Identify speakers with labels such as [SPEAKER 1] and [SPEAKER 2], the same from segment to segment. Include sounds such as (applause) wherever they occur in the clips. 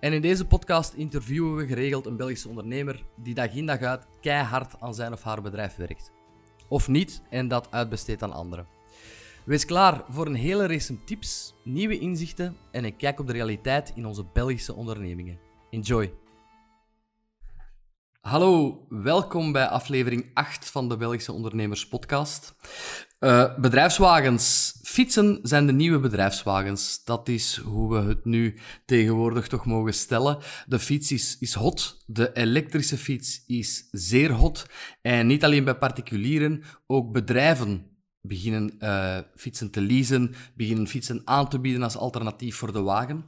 [SPEAKER 1] En in deze podcast interviewen we geregeld een Belgische ondernemer die dag in dag uit keihard aan zijn of haar bedrijf werkt. Of niet en dat uitbesteedt aan anderen. Wees klaar voor een hele race tips, nieuwe inzichten en een kijk op de realiteit in onze Belgische ondernemingen. Enjoy! Hallo, welkom bij aflevering 8 van de Belgische Ondernemers Podcast. Uh, bedrijfswagens. Fietsen zijn de nieuwe bedrijfswagens. Dat is hoe we het nu tegenwoordig toch mogen stellen. De fiets is, is hot. De elektrische fiets is zeer hot. En niet alleen bij particulieren, ook bedrijven beginnen uh, fietsen te leasen, beginnen fietsen aan te bieden als alternatief voor de wagen.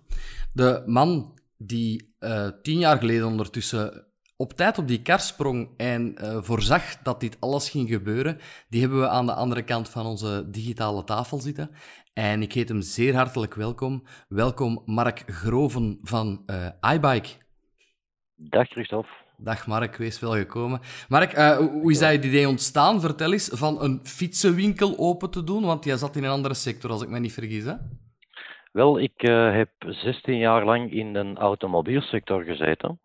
[SPEAKER 1] De man die uh, tien jaar geleden ondertussen op tijd op die kar sprong en uh, voorzag dat dit alles ging gebeuren, die hebben we aan de andere kant van onze digitale tafel zitten. En ik heet hem zeer hartelijk welkom. Welkom Mark Groven van uh, iBike.
[SPEAKER 2] Dag Christophe.
[SPEAKER 1] Dag Mark, wees wel gekomen. Mark, uh, hoe is dat idee ontstaan? Vertel eens, van een fietsenwinkel open te doen, want jij zat in een andere sector, als ik me niet vergis, hè?
[SPEAKER 2] Wel, ik heb 16 jaar lang in de automobielsector gezeten.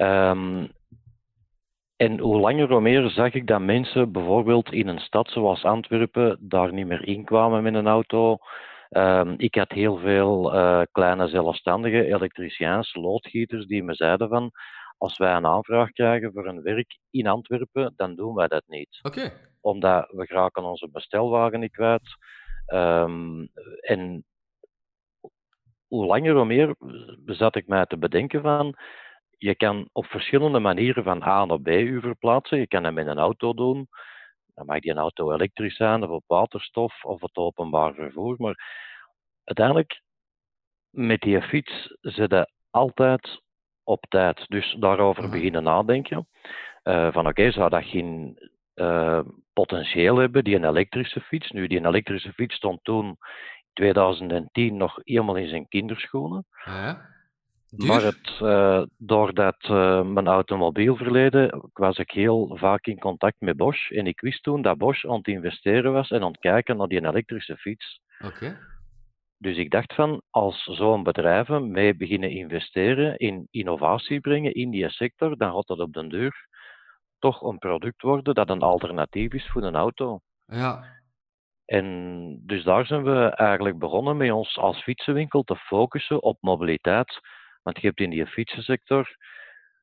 [SPEAKER 2] Um, en hoe langer hoe meer zag ik dat mensen bijvoorbeeld in een stad zoals Antwerpen daar niet meer inkwamen met een auto. Um, ik had heel veel uh, kleine zelfstandige elektriciëns, loodgieters die me zeiden van als wij een aanvraag krijgen voor een werk in Antwerpen, dan doen wij dat niet.
[SPEAKER 1] Okay.
[SPEAKER 2] Omdat we graag onze bestelwagen niet kwijt. Um, en hoe langer hoe meer zat ik mij te bedenken van je kan op verschillende manieren van A naar B u verplaatsen. Je kan dat met een auto doen. Dan mag die een auto elektrisch zijn of op waterstof of het openbaar vervoer. Maar uiteindelijk, met die fiets zit je altijd op tijd. Dus daarover mhm. beginnen nadenken. Uh, van oké, zou dat geen uh, potentieel hebben, die een elektrische fiets? Nu, die een elektrische fiets stond toen in 2010 nog helemaal in zijn kinderschoenen.
[SPEAKER 1] Ja.
[SPEAKER 2] Maar het, uh, doordat uh, mijn automobielverleden was ik heel vaak in contact met Bosch. En ik wist toen dat Bosch aan het investeren was en aan het kijken naar die elektrische fiets.
[SPEAKER 1] Oké.
[SPEAKER 2] Dus ik dacht van, als zo'n bedrijven mee beginnen investeren in innovatie brengen in die sector, dan gaat dat op den duur toch een product worden dat een alternatief is voor een auto.
[SPEAKER 1] Ja.
[SPEAKER 2] En dus daar zijn we eigenlijk begonnen met ons als fietsenwinkel te focussen op mobiliteit want je hebt in die fietsensector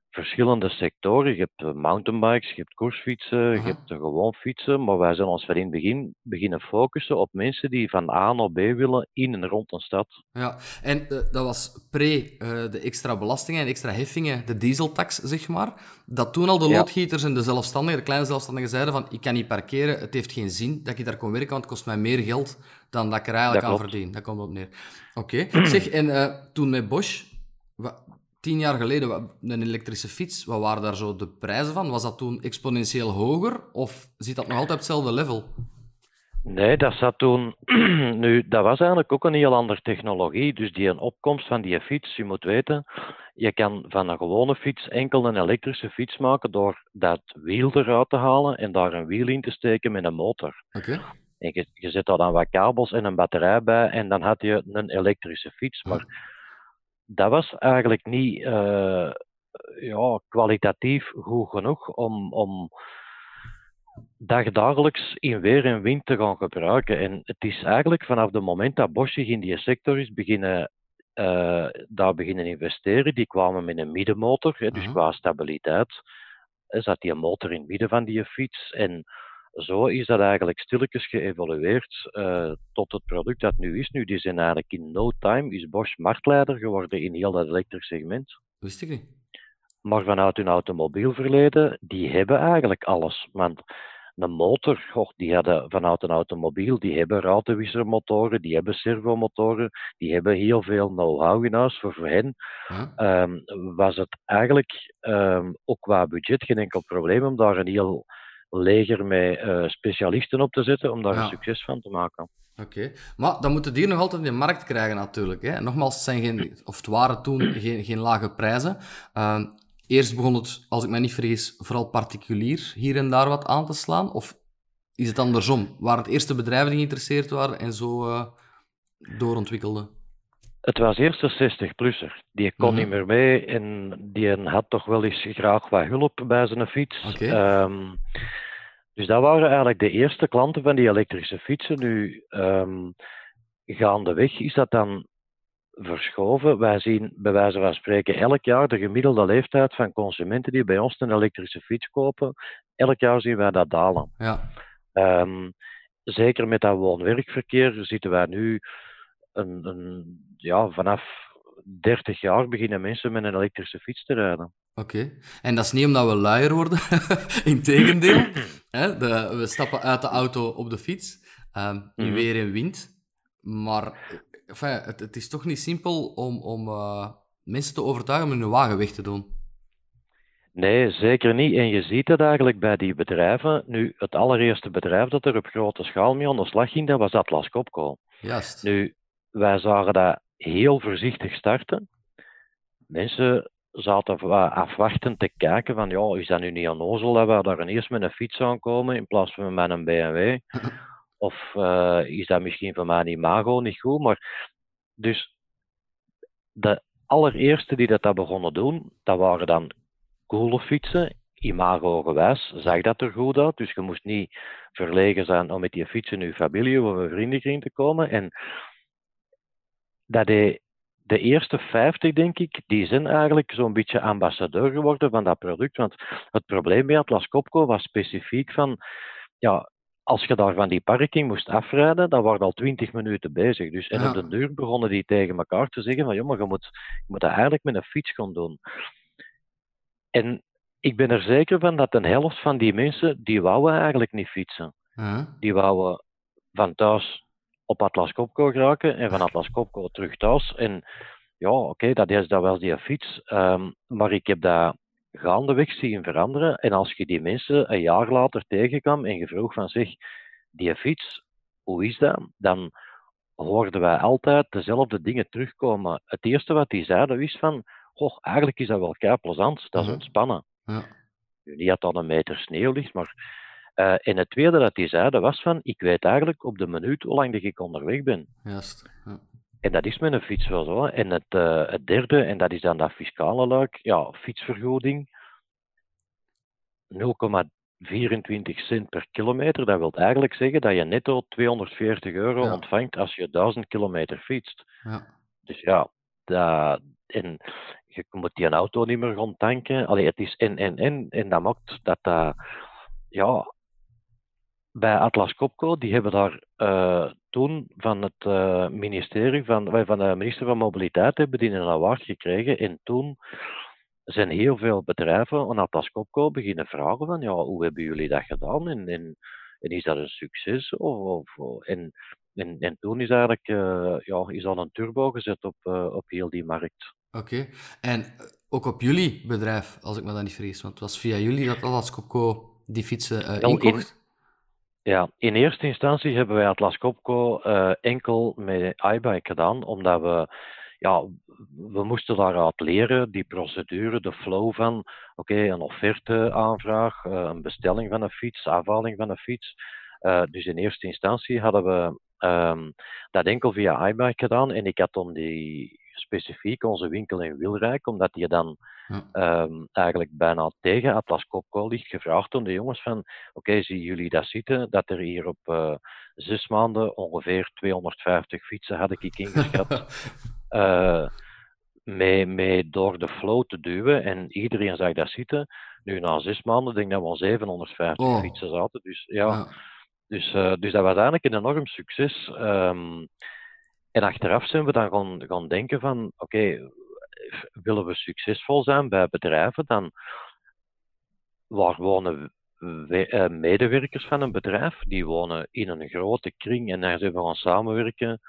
[SPEAKER 2] verschillende sectoren. Je hebt eh, mountainbikes, je hebt koersfietsen, je hebt gewoon fietsen. Maar wij zijn ons van in het begin beginnen focussen op mensen die van A naar B willen in en rond een stad.
[SPEAKER 1] Ja, en uh, dat was pre uh, de extra belastingen en extra heffingen, de dieseltax, zeg maar. Dat toen al de loodgieters en de zelfstandigen, de kleine zelfstandigen, zeiden van ik kan niet parkeren, het heeft geen zin dat ik daar kon werken, want het kost mij meer geld dan dat ik er eigenlijk aan verdien. Dat komt op neer. Oké, okay. (clears throat) zeg, en toen met Bosch tien jaar geleden, een elektrische fiets, wat waren daar zo de prijzen van? Was dat toen exponentieel hoger of zit dat nog altijd op hetzelfde level?
[SPEAKER 2] Nee, dat zat toen. (clears throat) nu, dat was eigenlijk ook een heel andere technologie. Dus die een opkomst van die fiets, je moet weten, je kan van een gewone fiets enkel een elektrische fiets maken door dat wiel eruit te halen en daar een wiel in te steken met een motor.
[SPEAKER 1] Oké.
[SPEAKER 2] En je, je zet daar dan wat kabels en een batterij bij en dan had je een elektrische fiets. Maar dat was eigenlijk niet uh, ja, kwalitatief goed genoeg om, om dagdagelijks in weer en wind te gaan gebruiken. En het is eigenlijk vanaf het moment dat Bosch zich in die sector is beginnen, uh, daar beginnen investeren, die kwamen met een middenmotor, hè, dus uh -huh. qua stabiliteit, zat die motor in het midden van die fiets. En zo is dat eigenlijk stilletjes geëvolueerd uh, tot het product dat nu is. Nu, die zijn eigenlijk in no time, is Bosch marktleider geworden in heel dat elektrisch segment.
[SPEAKER 1] Wist ik niet.
[SPEAKER 2] Maar vanuit hun automobielverleden, die hebben eigenlijk alles. Want een motor, goh, die hadden vanuit een automobiel, die hebben ruitenwissermotoren, die hebben servomotoren, die hebben heel veel know-how in huis voor, voor hen. Ehm, was het eigenlijk um, ook qua budget geen enkel probleem om daar een heel leger met uh, specialisten op te zetten om daar een succes van te maken.
[SPEAKER 1] Oké, maar dan moeten die nog altijd in de markt krijgen natuurlijk. Hè? Nogmaals, het, zijn geen, of het waren toen geen, geen lage prijzen. Uh, eerst begon het, als ik me niet vergis, vooral particulier hier en daar wat aan te slaan? Of is het andersom? Waren het eerste bedrijven die geïnteresseerd waren en zo uh, doorontwikkelden?
[SPEAKER 2] Het was eerst een 60-plusser. Die kon mm -hmm. niet meer mee en die had toch wel eens graag wat hulp bij zijn fiets.
[SPEAKER 1] Okay. Um,
[SPEAKER 2] dus dat waren eigenlijk de eerste klanten van die elektrische fietsen. Nu, um, gaandeweg is dat dan verschoven. Wij zien bij wijze van spreken elk jaar de gemiddelde leeftijd van consumenten die bij ons een elektrische fiets kopen. Elk jaar zien wij dat dalen.
[SPEAKER 1] Ja.
[SPEAKER 2] Um, zeker met dat woon-werkverkeer zitten wij nu een, een, ja, vanaf 30 jaar beginnen mensen met een elektrische fiets te rijden.
[SPEAKER 1] Oké. Okay. En dat is niet omdat we luier worden. (laughs) Integendeel. Hè? De, we stappen uit de auto op de fiets. Um, in weer en wind. Maar enfin, het, het, is toch niet simpel om, om uh, mensen te overtuigen om hun wagen weg te doen.
[SPEAKER 2] Nee, zeker niet. En je ziet het eigenlijk bij die bedrijven. Nu, het allereerste bedrijf dat er op grote schaal mee aan de slag ging, dat was Atlas Copco.
[SPEAKER 1] Juist.
[SPEAKER 2] Nu, wij zagen dat heel voorzichtig starten. Mensen zaten afwachtend te kijken van, ja, is dat nu niet onnozel dat we daar eerst met een fiets aankomen in plaats van met een BMW? (laughs) of uh, is dat misschien voor mijn imago niet goed? Maar, dus de allereerste die dat, dat begonnen doen, dat waren dan coole fietsen, imago-gewijs, zag dat er goed uit. Dus je moest niet verlegen zijn om met die fietsen in je familie of een vriendenkring te komen. En dat deed de eerste 50, denk ik, die zijn eigenlijk zo'n beetje ambassadeur geworden van dat product. Want het probleem bij Atlas Copco was specifiek van, ja, als je daar van die parking moest afrijden, dan waren al 20 minuten bezig. Dus en ja. op de deur begonnen die tegen elkaar te zeggen van, jongen, je moet, je moet dat eigenlijk met een fiets gaan doen. En ik ben er zeker van dat een helft van die mensen, die wouden eigenlijk niet fietsen.
[SPEAKER 1] Ja.
[SPEAKER 2] Die wouden van thuis op Atlas Copco geraken en van Atlas Copco terug thuis. En ja, oké, okay, dat, is, dat was die fiets. Um, maar ik heb dat gaandeweg zien veranderen. En als je die mensen een jaar later tegenkwam en je vroeg van zich, die fiets, hoe is dat? Dan hoorden wij altijd dezelfde dingen terugkomen. Het eerste wat die zeiden is van, goh, eigenlijk is dat wel kei plezant, dat is
[SPEAKER 1] Mhm.
[SPEAKER 2] ontspannen.
[SPEAKER 1] Ja.
[SPEAKER 2] Die had dan een meter sneeuw ligt, maar... Uh, en het tweede dat die zeiden was van, ik weet eigenlijk op de minuut hoe lang dat ik onderweg ben.
[SPEAKER 1] Juist. Ja.
[SPEAKER 2] En dat is met een fiets wel zo. En het, uh, het derde, en dat is dan dat fiscale luik, ja, fietsvergoeding. 0,24 cent per kilometer. Dat wil eigenlijk zeggen dat je netto 240 euro
[SPEAKER 1] Ja.
[SPEAKER 2] ontvangt als je 1000 kilometer fietst.
[SPEAKER 1] Ja.
[SPEAKER 2] Dus ja, dat, en je moet die auto niet meer gaan tanken. Allee, het is en, en, en. En dat maakt dat dat, ja, bij Atlas Copco, die hebben daar eh, toen van het eh, ministerie, van, van de minister van Mobiliteit, hebben die een award gekregen. En toen zijn heel veel bedrijven aan Atlas Copco beginnen vragen van, ja, hoe hebben jullie dat gedaan? En, en, en is dat een succes? Of, of, en, en, en toen is eigenlijk uh, ja, is al een turbo gezet op, op heel die markt.
[SPEAKER 1] Oké. Okay. En ook op jullie bedrijf, als ik me dat niet vergis, want het was via jullie dat Atlas Copco die fietsen
[SPEAKER 2] Nou,
[SPEAKER 1] inkocht?
[SPEAKER 2] in- Ja, in eerste instantie hebben wij Atlas Copco uh, enkel met iBike gedaan, omdat we, ja, we moesten daaruit leren, die procedure, de flow van, oké, een offerte-aanvraag, uh, een bestelling van een fiets, afhaling van een fiets. Uh, dus in eerste instantie hadden we um, dat enkel via iBike gedaan en ik had dan die specifiek onze winkel in Wilrijk, omdat die dan
[SPEAKER 1] Ja.
[SPEAKER 2] um, eigenlijk bijna tegen Atlas Copco ligt, gevraagd aan de jongens van, oké, zien jullie dat zitten, dat er hier op uh, zes maanden ongeveer 250 fietsen had ik ingeschat, uh, (laughs) mee, mee door de flow te duwen en iedereen zag dat zitten. Nu na zes maanden denk ik dat we al 750
[SPEAKER 1] Oh.
[SPEAKER 2] fietsen zaten, dus ja,
[SPEAKER 1] Ja.
[SPEAKER 2] dus, uh, dus dat was eigenlijk een enorm succes. Um, en achteraf zijn we dan gaan, gaan denken van, oké, willen we succesvol zijn bij bedrijven, dan waar wonen we- medewerkers van een bedrijf, die wonen in een grote kring en daar zijn we gaan samenwerken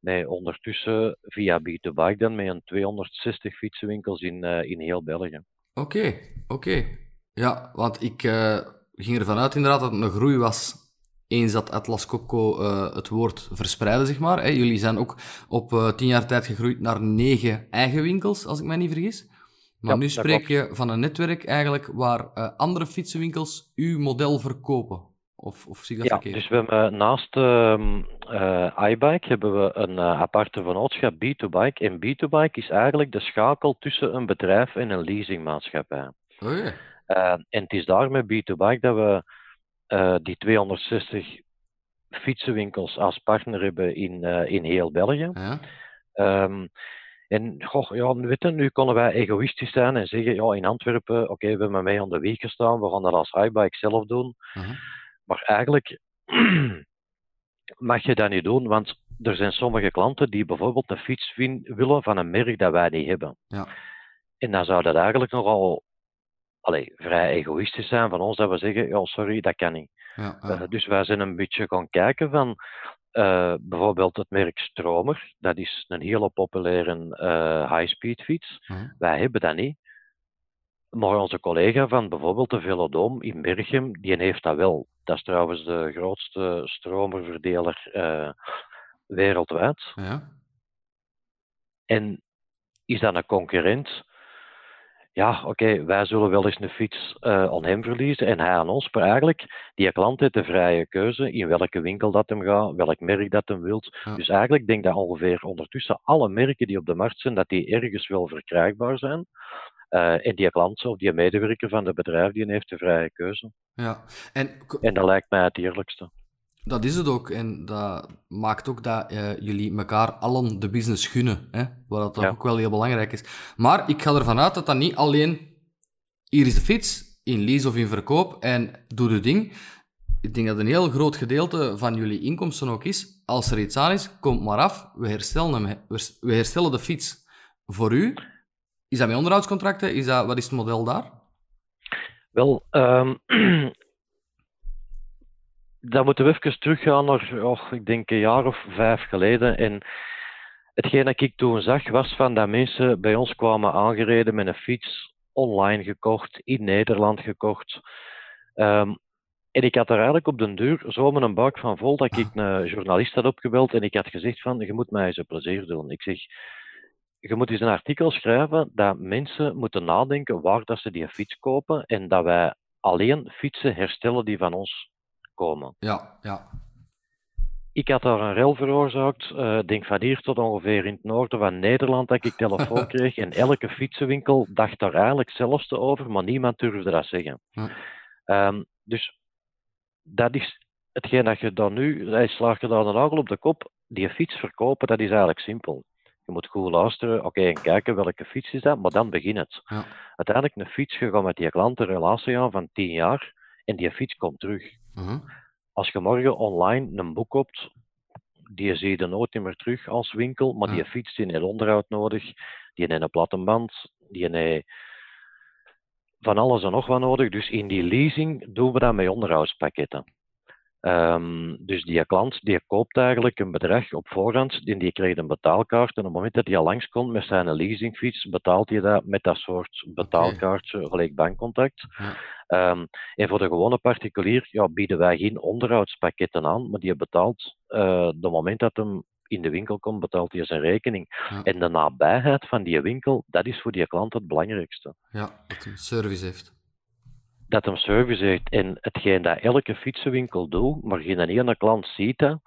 [SPEAKER 2] met ondertussen via B2Bike dan met een 260 fietsenwinkels in, in heel België.
[SPEAKER 1] Oké, oké. Ja, want ik ging ervan uit inderdaad dat het een groei was eens dat Atlas Copco uh, het woord verspreidde, zeg maar. Hè. Jullie zijn ook op uh, tien jaar tijd gegroeid naar negen eigen winkels, als ik mij niet vergis. Maar ja, nu spreek je van een netwerk eigenlijk waar uh, andere fietsenwinkels uw model verkopen. Of, of zie ik dat
[SPEAKER 2] ja,
[SPEAKER 1] verkeerd?
[SPEAKER 2] dus we hebben naast uh, iBike hebben we een aparte vennootschap B2Bike. En B2Bike is eigenlijk de schakel tussen een bedrijf en een leasingmaatschappij.
[SPEAKER 1] Oh ja.
[SPEAKER 2] en het is daarmee B2Bike dat we uh, die 260 fietsenwinkels als partner hebben in, uh, in heel België.
[SPEAKER 1] Ja.
[SPEAKER 2] Um, en goh, ja, nu konden wij egoïstisch zijn en zeggen, ja, in Antwerpen, oké, okay, we hebben mee aan de wieg gestaan, we gaan dat als iBike zelf doen.
[SPEAKER 1] Uh -huh.
[SPEAKER 2] Maar eigenlijk (clears throat) mag je dat niet doen, want er zijn sommige klanten die bijvoorbeeld een fiets willen van een merk dat wij niet hebben.
[SPEAKER 1] Ja.
[SPEAKER 2] En dan zou dat eigenlijk nogal allee, vrij egoïstisch zijn van ons dat we zeggen, ja, sorry, dat kan niet.
[SPEAKER 1] Ja,
[SPEAKER 2] uh, dus wij zijn een beetje gaan kijken van uh, bijvoorbeeld het merk Stromer, dat is een hele populaire uh, high-speed fiets. Wij hebben dat niet. Maar onze collega van bijvoorbeeld de Velodoom in Berchem, die heeft dat wel. Dat is trouwens de grootste stromerverdeler wereldwijd.
[SPEAKER 1] Ja.
[SPEAKER 2] En is dat een concurrent? Ja, oké, wij zullen wel eens een fiets uh, aan hem verliezen en hij aan ons. Maar eigenlijk, die klant heeft de vrije keuze in welke winkel dat hem gaat, welk merk dat hem wilt.
[SPEAKER 1] Ja.
[SPEAKER 2] Dus eigenlijk denk ik dat ongeveer ondertussen alle merken die op de markt zijn, dat die ergens wel verkrijgbaar zijn. Uh, en die klant of die medewerker van het bedrijf, die heeft de vrije keuze.
[SPEAKER 1] Ja. En,
[SPEAKER 2] en dat lijkt mij het eerlijkste.
[SPEAKER 1] Dat is het ook. En dat maakt ook dat uh, jullie elkaar allen de business gunnen. Hè? Wat dat ja. ook wel heel belangrijk is. Maar ik ga ervan uit dat dat niet alleen... Hier is de fiets, in lease of in verkoop, en doe de ding. Ik denk dat een heel groot gedeelte van jullie inkomsten ook is. Als er iets aan is, komt maar af. We herstellen, hem, we herstellen de fiets voor u. Is dat met onderhoudscontracten? Is dat, wat is het model daar?
[SPEAKER 2] Wel, um, (clears throat) dan moeten we even teruggaan naar, oh, ik denk een jaar of vijf geleden. En hetgeen dat ik toen zag, was van dat mensen bij ons kwamen aangereden met een fiets, online gekocht, in Nederland gekocht. Um, en ik had er eigenlijk op den duur zo met een buik van vol dat ik een journalist had opgebeld en ik had gezegd van, je moet mij eens een plezier doen. Ik zeg, je moet eens een artikel schrijven dat mensen moeten nadenken waar dat ze die fiets kopen en dat wij alleen fietsen herstellen die van ons komen.
[SPEAKER 1] Ja, ja.
[SPEAKER 2] Ik had daar een rel veroorzaakt, uh, denk van hier tot ongeveer in het noorden van Nederland, dat ik telefoon (laughs) kreeg. En elke fietsenwinkel dacht daar eigenlijk zelfs te over, maar niemand durfde dat zeggen. Um, dus dat is hetgeen dat je dan nu, hij slaagt je daar de nagel op de kop, die fiets verkopen, dat is eigenlijk simpel. Je moet goed luisteren, oké, okay, en kijken welke fiets is dat, maar dan begin het.
[SPEAKER 1] Ja.
[SPEAKER 2] Uiteindelijk een fiets, je gaat met die klant een relatie aan van 10 jaar en die fiets komt terug.
[SPEAKER 1] Uh -huh.
[SPEAKER 2] Als je morgen online een boek koopt, die zie je nooit meer terug als winkel, maar die fiets die heeft onderhoud nodig, die heeft een platte band, die heeft van alles en nog wat nodig. Dus in die leasing doen we dat met onderhoudspakketten. Ehm, dus die klant die koopt eigenlijk een bedrag op voorhand en die krijgt een betaalkaart. En op het moment dat hij langskomt met zijn leasingfiets, betaalt hij dat met dat soort betaalkaartje, gelijk bankcontact.
[SPEAKER 1] Ja.
[SPEAKER 2] Ehm, en voor de gewone particulier ja, bieden wij geen onderhoudspakketten aan, maar die betaalt, uh, de moment dat hem in de winkel komt, betaalt hij zijn rekening.
[SPEAKER 1] Ja.
[SPEAKER 2] En de nabijheid van die winkel, dat is voor die klant het belangrijkste.
[SPEAKER 1] Ja, dat een service heeft.
[SPEAKER 2] Dat hem service heeft. En hetgeen dat elke fietsenwinkel doet, maar geen ene klant ziet dat,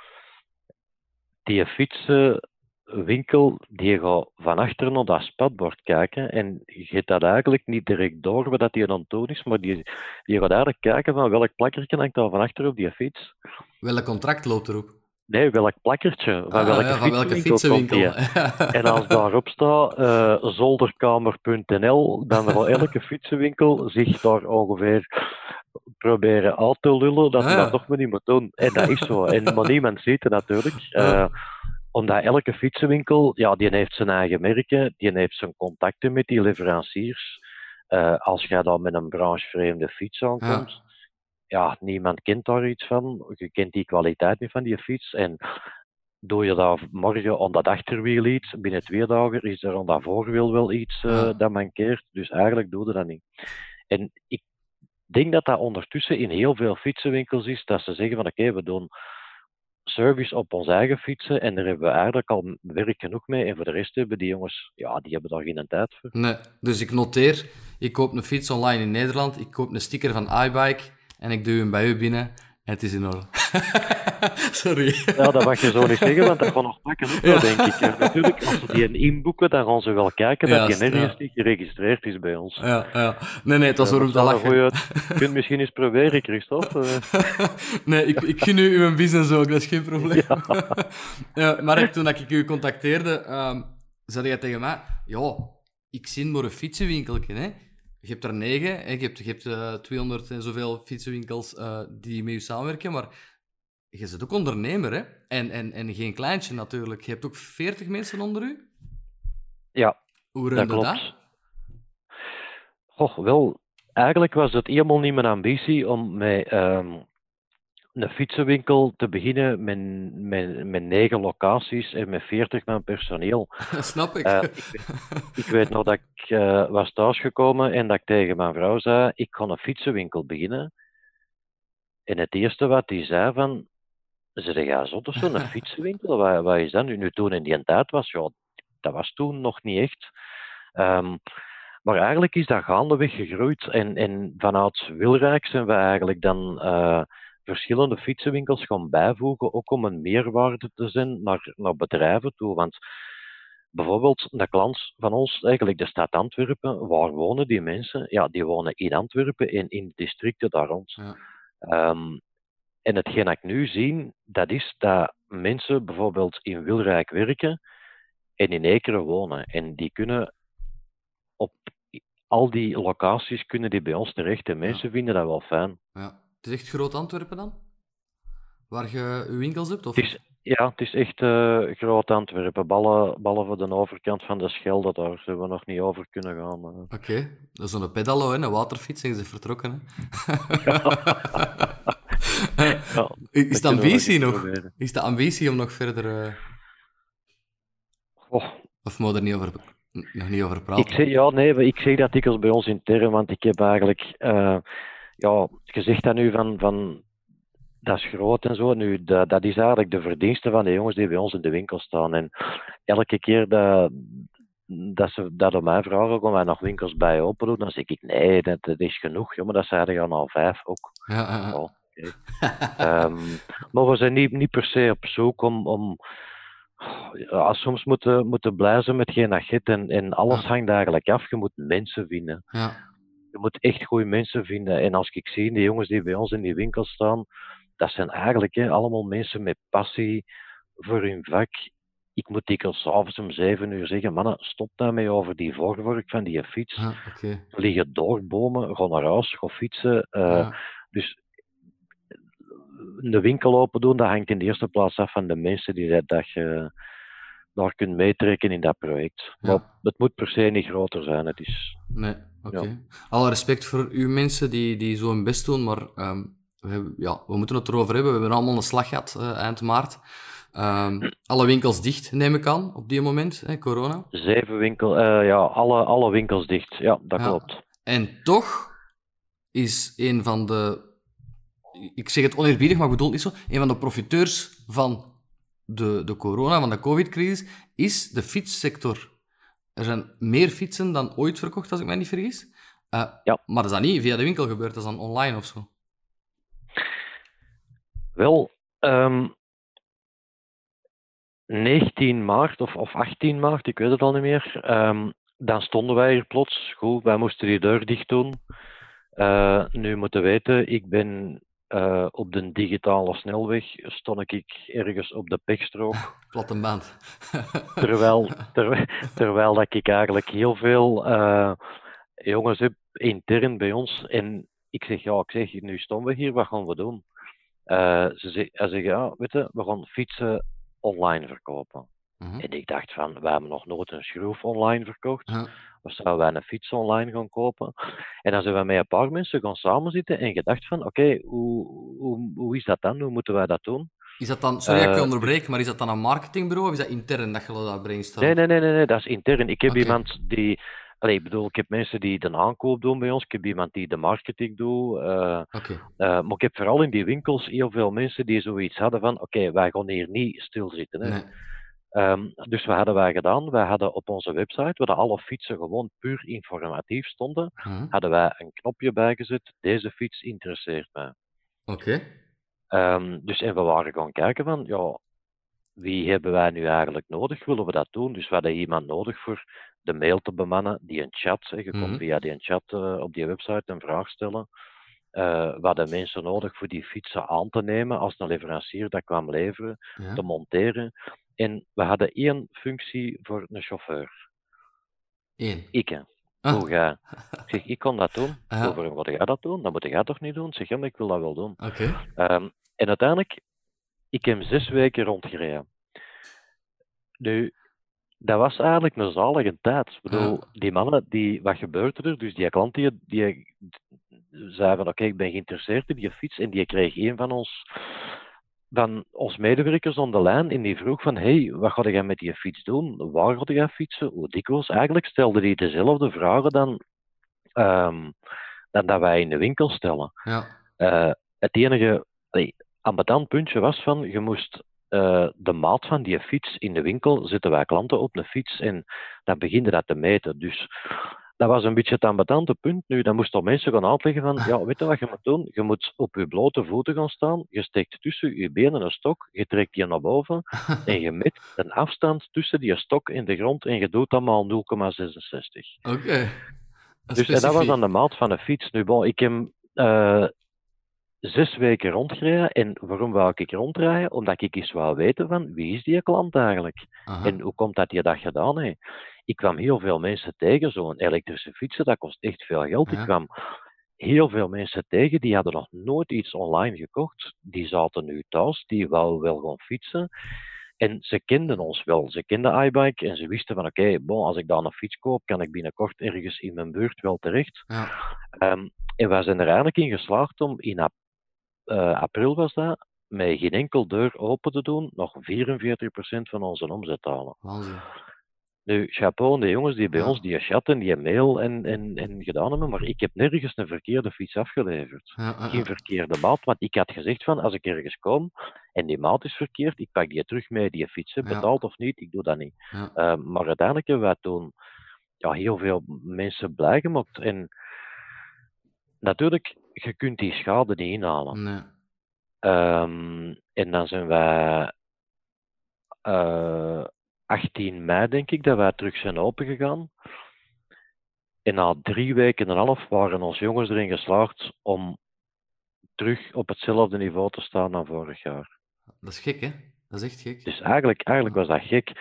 [SPEAKER 2] die fietsenwinkel die gaat van achter naar dat spatbord kijken en je hebt dat eigenlijk niet direct door wat die aan het is, maar die, die gaat eigenlijk kijken van welk plakkertje hangt daar van achter op die fiets.
[SPEAKER 1] Welk contract loopt erop?
[SPEAKER 2] Nee, welk plakkertje? Van
[SPEAKER 1] Ah,
[SPEAKER 2] welke
[SPEAKER 1] ja, van welke
[SPEAKER 2] fietsenwinkel? (laughs) En als daarop staat uh, zolderkamer.nl, dan gaat elke fietsenwinkel zich daar ongeveer proberen uit te lullen dat
[SPEAKER 1] Ah, ja.
[SPEAKER 2] dat toch maar niet moet doen. En dat is zo. En, maar niemand ziet het natuurlijk. Uh, omdat elke fietsenwinkel, ja, die heeft zijn eigen merken, die heeft zijn contacten met die leveranciers. Uh, als jij dan met een branchevreemde fiets aankomt, ja, niemand kent daar iets van. Je kent die kwaliteit niet van die fiets. En doe je daar morgen aan dat achterwiel iets, binnen twee dagen is er aan dat voorwiel wel iets uh, ja. dat mankeert. Dus eigenlijk doe je dat niet. En ik denk dat dat ondertussen in heel veel fietsenwinkels is, dat ze zeggen van oké, we doen service op onze eigen fietsen en daar hebben we eigenlijk al werk genoeg mee. En voor de rest hebben die jongens, ja, die hebben daar geen tijd voor.
[SPEAKER 1] Nee, dus ik noteer, ik koop een fiets online in Nederland, ik koop een sticker van iBike en ik doe hem bij u binnen het is in orde. (laughs) Sorry.
[SPEAKER 2] Ja, dat mag je zo niet zeggen, want dat gaat nog pakken ook ja. denk ik. natuurlijk, als ze die inboeken, dan gaan ze wel kijken dat je nergens niet geregistreerd is bij ons.
[SPEAKER 1] Ja, ja. Nee, nee, dat is waarom te lachen.
[SPEAKER 2] Je kunt misschien eens proberen, Christophe. (laughs)
[SPEAKER 1] nee, ik, ik gun u uw business ook, dat is geen probleem. Ja. (laughs) ja Mark, toen ik u contacteerde, um, zei jij tegen mij, ja, ik zie maar een fietsenwinkelje, hè. Je hebt er negen, hè? je hebt, je hebt uh, eh, 200 en zoveel fietsenwinkels uh, die met je samenwerken, maar je bent ook ondernemer, hè? En, en, en geen kleintje natuurlijk. Je hebt ook 40 mensen onder u?
[SPEAKER 2] Ja,
[SPEAKER 1] Hoe dat
[SPEAKER 2] klopt.
[SPEAKER 1] dat?
[SPEAKER 2] Goh, wel, eigenlijk was het helemaal niet mijn ambitie om um, een fietsenwinkel te beginnen met, met, met negen locaties en met 40 man personeel. (laughs)
[SPEAKER 1] Snap ik.
[SPEAKER 2] Uh, ik, weet, ik, weet, nog dat ik uh, was thuisgekomen en dat ik tegen mijn vrouw zei: Ik ga een fietsenwinkel beginnen. En het eerste wat die zei van. Zeg ja, zo of zo, een fietsenwinkel? Wat, wat, is dat nu? Nu toen in die tijd was, ja, dat was toen nog niet echt. Um, maar eigenlijk is dat gaandeweg gegroeid. En, en vanuit Wilrijk zijn we eigenlijk dan. Uh, verschillende fietsenwinkels gaan bijvoegen, ook om een meerwaarde te zijn naar, naar bedrijven toe. Want bijvoorbeeld een klant van ons, eigenlijk de stad Antwerpen, waar wonen die mensen? Ja, die wonen in Antwerpen en in de districten daar rond. Ja. Um, en hetgeen ik nu zie, dat is dat mensen bijvoorbeeld in Wilrijk werken en in Ekeren wonen. En die kunnen op al die locaties kunnen die bij ons terecht. En mensen ja. vinden dat wel fijn.
[SPEAKER 1] Ja. Het is echt groot Antwerpen dan? Waar je je winkels hebt? Of?
[SPEAKER 2] Het is, ja, het is echt uh, groot Antwerpen. Ballen, ballen voor de overkant van de Schelde, daar zijn we nog niet over kunnen gaan. Uh.
[SPEAKER 1] Oké, okay. dat is een pedalo, hè? een waterfiets, en ze vertrokken. Hè? ja, (laughs) (laughs) is de ambitie nog? Is de ambitie om nog verder... Uh...
[SPEAKER 2] Oh.
[SPEAKER 1] Of moet er niet over, nog niet over praten?
[SPEAKER 2] Ik zeg, ja, nee, ik zeg dat dikwijls bij ons intern, want ik heb eigenlijk ja, je zegt dat nu van, van dat is groot en zo. Nu, dat, dat is eigenlijk de verdienste van de jongens die bij ons in de winkel staan. En elke keer dat, dat ze dat om mij vragen, om wij nog winkels bij open doen, dan zeg ik nee, dat, dat is genoeg. Ja, maar dat zeiden gaan al vijf ook.
[SPEAKER 1] Ja, ja.
[SPEAKER 2] Oh, okay. um, maar we zijn niet, niet per se op zoek om. om ja, soms moeten moeten blij zijn met geen agent en, en alles hangt eigenlijk af. Je moet mensen vinden.
[SPEAKER 1] Ja
[SPEAKER 2] je moet echt goede mensen vinden. En als ik zie, de jongens die bij ons in die winkel staan, dat zijn eigenlijk hè, allemaal mensen met passie voor hun vak. Ik moet dikwijls s'avonds om zeven uur zeggen, mannen, stop daarmee over die voorwerk van die fiets.
[SPEAKER 1] Ah, okay.
[SPEAKER 2] Liggen door bomen, ga naar huis, ga fietsen. Uh. Dus de winkel open doen, dat hangt in de eerste plaats af van de mensen die dat, dat je daar kunt meetrekken in dat project. Ja. Maar het moet per se niet groter zijn. Het is,
[SPEAKER 1] nee, oké. Okay. Ja. Alle respect voor uw mensen die, die zo hun best doen, maar um, we, hebben, ja, we moeten het erover hebben. We hebben allemaal een slag gehad uh, eind maart. Um, alle winkels dicht, neem ik aan, op die moment, hè, corona?
[SPEAKER 2] Zeven winkels, uh, ja, alle, alle winkels dicht. Ja, dat ja. klopt.
[SPEAKER 1] En toch is een van de, ik zeg het oneerbiedig, maar ik bedoel niet zo, een van de profiteurs van de, de corona, van de covid-crisis, is de fietssector. Er zijn meer fietsen dan ooit verkocht, als ik mij niet vergis. Uh,
[SPEAKER 2] ja.
[SPEAKER 1] Maar dat is dan niet via de winkel gebeurd, dat is dan online of zo?
[SPEAKER 2] Wel, um, ehm, 19 maart of, of 18 maart, ik weet het al niet meer, um, dan stonden wij hier plots. Goed, wij moesten die deur dicht doen. Uh, nu moeten weten, ik ben uh, op de digitale snelweg stond ik ergens op de pechstrook. (laughs)
[SPEAKER 1] Platte band. (laughs)
[SPEAKER 2] terwijl, terwijl, terwijl dat ik eigenlijk heel veel uh, jongens heb intern bij ons. En ik zeg, ja, ik zeg, nu staan we hier, wat gaan we doen? Uh, ze zeggen, zeggen, ja, weet je, we gaan fietsen online verkopen. Mhm. En ik dacht van, we hebben nog nooit een schroef online verkocht.
[SPEAKER 1] Ja.
[SPEAKER 2] Of zouden wij een fiets online gaan kopen? En dan zijn we met een paar mensen gaan samenzitten en gedacht van, oké, hoe, hoe, hoe is dat dan? Hoe moeten wij dat doen?
[SPEAKER 1] Is dat dan, sorry dat ik je
[SPEAKER 2] Eh,
[SPEAKER 1] onderbreek, maar is dat dan een marketingbureau of is dat intern dat je dat brainstormt?
[SPEAKER 2] Nee, nee, nee, nee, nee, dat is intern. Ik heb iemand die, allee, ik bedoel, ik heb mensen die de aankoop doen bij ons. Ik heb iemand die de marketing doet. eh, maar ik heb vooral in die winkels heel veel mensen die zoiets hadden van, oké, wij gaan hier niet stilzitten. Hè.
[SPEAKER 1] Nee.
[SPEAKER 2] Ehm, dus wat hadden wij gedaan? Wij hadden op onze website, waar alle fietsen gewoon puur informatief stonden, hadden wij een knopje bijgezet, deze fiets interesseert mij.
[SPEAKER 1] Oké.
[SPEAKER 2] Ehm, dus en we waren gaan kijken van, ja, wie hebben wij nu eigenlijk nodig? Willen we dat doen? Dus we hadden iemand nodig voor de mail te bemannen, die een chat, hè, je kon
[SPEAKER 1] Mhm.
[SPEAKER 2] via die chat eh, op die website een vraag stellen. Eh we hadden mensen nodig voor die fietsen aan te nemen als een leverancier dat kwam leveren,
[SPEAKER 1] Ja.
[SPEAKER 2] te monteren. En we hadden één functie voor een chauffeur.
[SPEAKER 1] Eén.
[SPEAKER 2] Ik, hè.
[SPEAKER 1] Ah.
[SPEAKER 2] Hoe jij? Ik zeg, ik kon dat doen. Hoe, waarom wil jij dat doen? Dat moet jij toch niet doen? Ik zeg, ja, maar ik wil dat wel doen.
[SPEAKER 1] Oké.
[SPEAKER 2] Ehm, en uiteindelijk, ik heb zes weken rondgereden. Nu, dat was eigenlijk een zalige tijd. Ik bedoel, die mannen, die, wat gebeurde er? Dus die klant die, die zei van, oké, ik ben geïnteresseerd in die fiets. En die kreeg een van ons, van ons medewerkers aan de lijn. En die vroeg van, hey, wat ga jij met die fiets doen? Waar ga jij fietsen? Hoe dikwijls? Eigenlijk stelde hij dezelfde vragen dan, ehm, dan dat wij in de winkel stellen.
[SPEAKER 1] Ja.
[SPEAKER 2] Eh, het enige allee, ambetant puntje was van, je moest eh, de maat van die fiets in de winkel, zetten wij klanten op een fiets en dan beginnen dat te meten. Dus dat was een beetje het ambetante punt. Nu, dan moesten mensen gaan uitleggen van, ja, weet je wat je moet doen? Je moet op je blote voeten gaan staan, je steekt tussen je benen een stok, je trekt die naar boven (laughs) en je meet een afstand tussen die stok en de grond en je doet maar 0,66.
[SPEAKER 1] Oké.
[SPEAKER 2] Dus en dat was dan de maat van een fiets. Nu, bon, ik heb eh, zes weken rondgereden. En waarom wou ik rondrijden? Omdat ik eens wou weten van wie is die klant eigenlijk?
[SPEAKER 1] Aha.
[SPEAKER 2] En hoe komt dat je dat gedaan heeft? Ik kwam heel veel mensen tegen, zo'n elektrische fietsen, dat kost echt veel geld.
[SPEAKER 1] Ja.
[SPEAKER 2] Ik kwam heel veel mensen tegen, die hadden nog nooit iets online gekocht. Die zaten nu thuis, die wouden wel gaan fietsen. En ze kenden ons wel. Ze kenden iBike en ze wisten van oké, bon, als ik daar een fiets koop, kan ik binnenkort ergens in mijn buurt wel terecht.
[SPEAKER 1] Ja.
[SPEAKER 2] Ehm, en wij zijn er eigenlijk in geslaagd om in ap- eh, april was dat, met geen enkel deur open te doen, nog 44% van onze omzet te halen. Nu, chapeau aan de jongens die bij
[SPEAKER 1] Ja.
[SPEAKER 2] ons die chatten, die mail en, en, en gedaan hebben, maar ik heb nergens een verkeerde fiets afgeleverd.
[SPEAKER 1] Ja, ja,
[SPEAKER 2] Geen verkeerde maat, want ik had gezegd van, als ik ergens kom en die maat is verkeerd, ik pak die terug mee, die fiets, hè,
[SPEAKER 1] Ja.
[SPEAKER 2] betaald of niet, ik doe dat niet. Eh, maar uiteindelijk hebben wij toen ja, heel veel mensen blij gemaakt. En natuurlijk, je kunt die schade niet inhalen.
[SPEAKER 1] Nee.
[SPEAKER 2] Ehm, en dan zijn wij eh 18 mei, denk ik, dat wij terug zijn opengegaan. En na drie weken en een half waren onze jongens erin geslaagd om terug op hetzelfde niveau te staan dan vorig jaar.
[SPEAKER 1] Dat is gek, hè? Dat is echt gek.
[SPEAKER 2] Dus eigenlijk, eigenlijk was dat gek.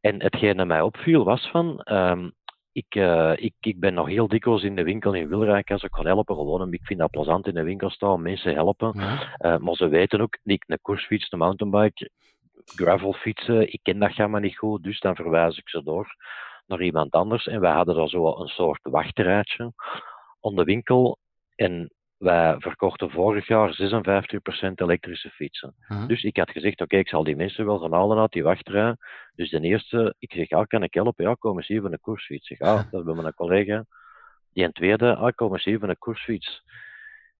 [SPEAKER 2] En hetgeen dat mij opviel was van, ehm, ik, eh, ik, ik ben nog heel dikwijls in de winkel in Wilrijk als ik ga helpen. Gewoon, ik vind dat plezant in de winkel staan, mensen helpen.
[SPEAKER 1] Ja.
[SPEAKER 2] Eh, maar ze weten ook, niet een koersfiets, een mountainbike, gravelfietsen, ik ken dat gamma niet goed, dus dan verwijs ik ze door naar iemand anders. En wij hadden daar zo een soort wachterrijtje aan de winkel. En wij verkochten vorig jaar 56% elektrische fietsen. Dus ik had gezegd, oké, ik zal die mensen wel gaan halen uit die wachtrij. Dus de eerste, ik zeg, ja, kan ik helpen? Ja, kom eens hier voor een koersfiets. Ik zeg, ah, (laughs) dat is bij mijn collega. Die een tweede, ah, kom eens hier voor een koersfiets.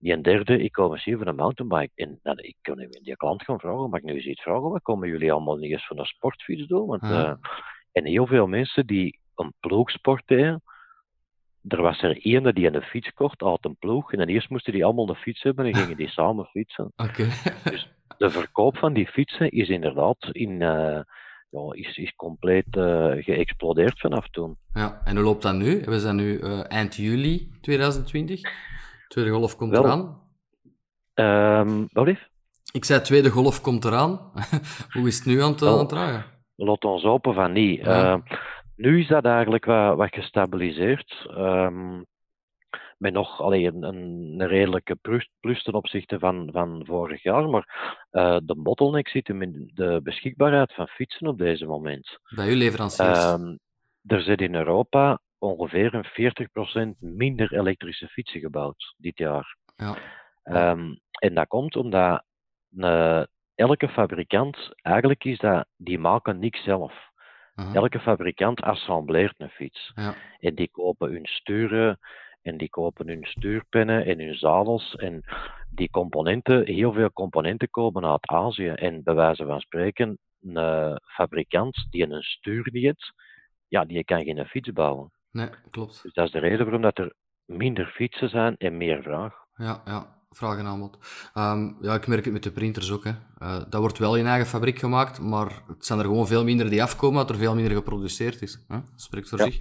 [SPEAKER 2] Die een derde, ik kom eens hier voor een mountainbike. En dan, ik kon even die klant gaan vragen, mag ik nu eens iets vragen? Wat komen jullie allemaal niet eens voor een sportfiets doen? Want, eh, en heel veel mensen die een ploegsport deden, er was er één die een fiets kocht uit een ploeg. En dan eerst moesten die allemaal een fiets hebben en gingen die (laughs) samen fietsen
[SPEAKER 1] Oké.
[SPEAKER 2] de verkoop van die fietsen is inderdaad in, eh, ja, is, is compleet eh, geëxplodeerd vanaf toen.
[SPEAKER 1] Ja, en hoe loopt dat nu? We zijn nu eind juli 2020. Tweede golf komt
[SPEAKER 2] Wel.
[SPEAKER 1] eraan.
[SPEAKER 2] Ehm wat lief?
[SPEAKER 1] Ik zei, tweede golf komt eraan. (laughs) hoe is het nu aan het,
[SPEAKER 2] Wel.
[SPEAKER 1] aan het draaien?
[SPEAKER 2] Laat ons hopen van niet.
[SPEAKER 1] Ja.
[SPEAKER 2] Eh, nu is dat eigenlijk wat, wat gestabiliseerd. Ehm, met nog alleen een, een, redelijke plus, ten opzichte van, van vorig jaar. Maar uh, de bottleneck zit in de beschikbaarheid van fietsen op deze moment.
[SPEAKER 1] Bij uw leveranciers? Um,
[SPEAKER 2] er zit in Europa ongeveer een 40% minder elektrische fietsen gebouwd dit jaar. Ja. Um, en dat komt omdat uh, elke fabrikant, eigenlijk is dat, die maken niks zelf. Uh Elke fabrikant assembleert een fiets. Ja. En die kopen hun sturen en die kopen hun stuurpennen en hun zadels. En die componenten, heel veel componenten komen uit Azië. En bij wijze van spreken, een fabrikant die een stuur niet heeft, ja, die kan geen fiets bouwen.
[SPEAKER 1] Nee, klopt.
[SPEAKER 2] Dus dat is de reden waarom dat er minder fietsen zijn en meer vraag.
[SPEAKER 1] Ja, ja vraag en aanbod. Ehm, ja, ik merk het met de printers ook. Hè. Uh, dat wordt wel in eigen fabriek gemaakt, maar het zijn er gewoon veel minder die afkomen, dat er veel minder geproduceerd is. Hè? Dat spreekt voor zich.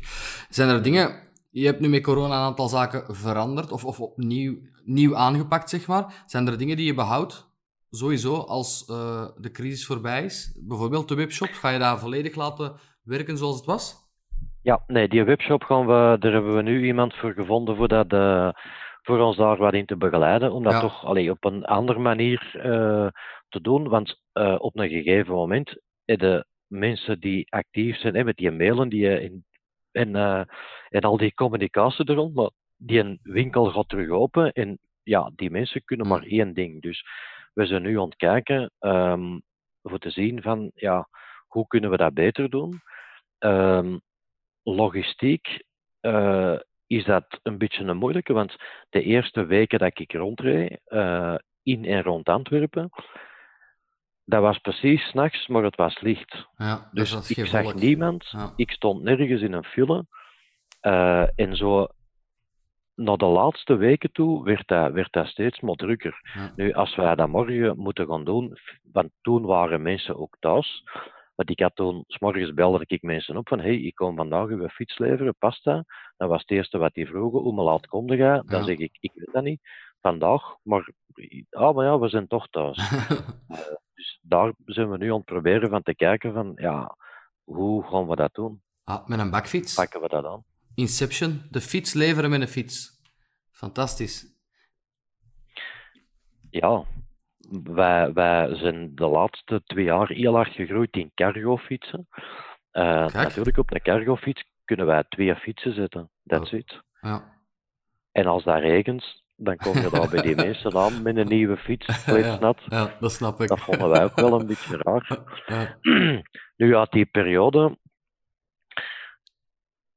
[SPEAKER 1] Zijn er dingen... Je hebt nu met corona een aantal zaken veranderd, of, of opnieuw nieuw aangepakt, zeg maar. Zijn er dingen die je behoudt, sowieso, als uh, de crisis voorbij is? Bijvoorbeeld de webshop, ga je daar volledig laten werken zoals het was?
[SPEAKER 2] Ja, nee, die webshop gaan we, daar hebben we nu iemand voor gevonden voor dat... Uh voor ons daar wat in te begeleiden, om dat toch allee, op een andere manier uh, te doen. Want uh, op een gegeven moment, de mensen die actief zijn, hè, met die mailen die, in, en, en al die communicatie er rond, maar die een winkel gaat terug open en ja, die mensen kunnen maar één ding. Dus we zijn nu aan het kijken um, voor te zien van, ja, hoe kunnen we dat beter doen? Um, logistiek uh, is dat een beetje een moeilijke, want de eerste weken dat ik rondreed, uh, in en rond Antwerpen, dat was precies s'nachts, maar het was licht. Ja, dus ik zag niemand, ik stond nergens in een file. Uh, en zo, naar de laatste weken toe, werd dat, werd dat steeds maar drukker. Nu, als wij dat morgen moeten gaan doen, want toen waren mensen ook thuis, want ik had toen, s morgens belde ik mensen op van, hey, ik kom vandaag uw fiets leveren, past dat? Was het eerste wat die vroegen, hoe me laat komde je? Dan zeg ik, ik weet dat niet, vandaag, maar, ah, maar ja, we zijn toch thuis. uh, (laughs) dus daar zijn we nu aan het proberen van te kijken van, ja, hoe gaan we dat doen?
[SPEAKER 1] Ah, met een bakfiets?
[SPEAKER 2] Pakken we dat aan.
[SPEAKER 1] Inception, de fiets leveren met een fiets. Fantastisch.
[SPEAKER 2] Ja, wij, wij zijn de laatste twee jaar heel hard gegroeid in cargofietsen. Uh, natuurlijk, op een cargofiets kunnen wij twee fietsen zetten. That's it. Ja. En als dat regent, dan kom je daar bij die (laughs) meesten aan met een nieuwe fiets,
[SPEAKER 1] ja, ja, dat snap ik.
[SPEAKER 2] Dat vonden wij ook wel een beetje (laughs) raar. Ja. (clears throat) Nu, uit die periode,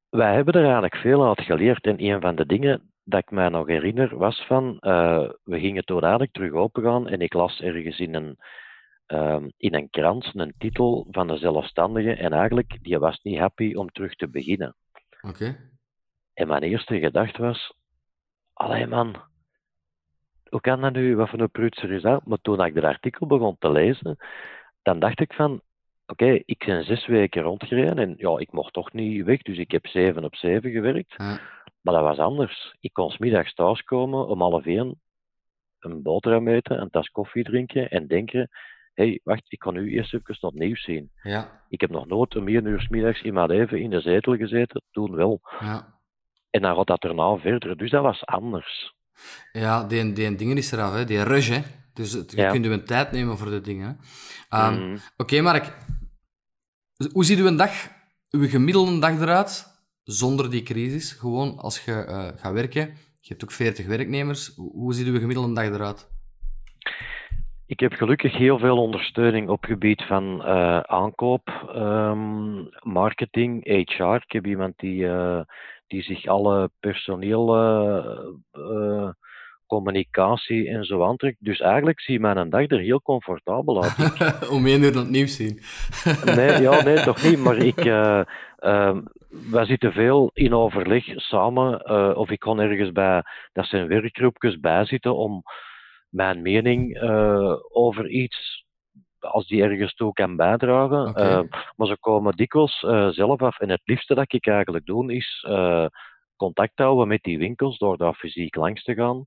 [SPEAKER 2] wij hebben er eigenlijk veel uit geleerd. En een van de dingen dat ik mij nog herinner was van, uh, we gingen toen eigenlijk terug opengaan en ik las ergens in een, uh, in een krant een titel van de zelfstandige en eigenlijk, die was niet happy om terug te beginnen.
[SPEAKER 1] Oké.
[SPEAKER 2] En mijn eerste gedachte was, allee man, hoe kan dat nu, wat voor een prutser is dat? Maar toen ik dat artikel begon te lezen, dan dacht ik van, oké, ik ben zes weken rondgereden en ja, ik mocht toch niet weg, dus ik heb zeven op zeven gewerkt. Ja. Maar dat was anders. Ik kon smiddags thuiskomen om half één, een boterham eten, een tas koffie drinken en denken: hé, hey, wacht, ik kan nu eerst even wat nieuws zien.
[SPEAKER 1] Ja.
[SPEAKER 2] Ik heb nog nooit om één uur smiddags in mijn leven in de zetel gezeten, toen wel.
[SPEAKER 1] Ja.
[SPEAKER 2] En dan gaat dat erna verder. Dus dat was anders.
[SPEAKER 1] Ja, die, die dingen is eraf, hè? die rush. Hè? Dus je ja. kunt een tijd nemen voor de dingen. Um, mm. Oké, Mark. Hoe ziet uw dag, uw gemiddelde dag eruit zonder die crisis, gewoon als je uh, gaat werken. Je hebt ook 40 werknemers. Hoe ziet uw gemiddelde dag eruit?
[SPEAKER 2] Ik heb gelukkig heel veel ondersteuning op gebied van uh, aankoop, um, marketing, HR. Ik heb iemand die, uh, die zich alle personeel communicatie en zo aantrekt. Dus eigenlijk zie mijn dag er heel comfortabel uit. (laughs)
[SPEAKER 1] Om één uur dat nieuws zien.
[SPEAKER 2] nee, ja, nee, (laughs) toch niet. Maar ik, uh, wij zitten veel in overleg samen. Uh, of ik kon ergens bij, dat zijn werkgroepjes bij zitten om mijn mening over iets als die ergens toe kan bijdragen. Okay. maar ze komen dikwijls zelf af. En het liefste dat ik eigenlijk doe, is contact houden met die winkels door daar fysiek langs te gaan.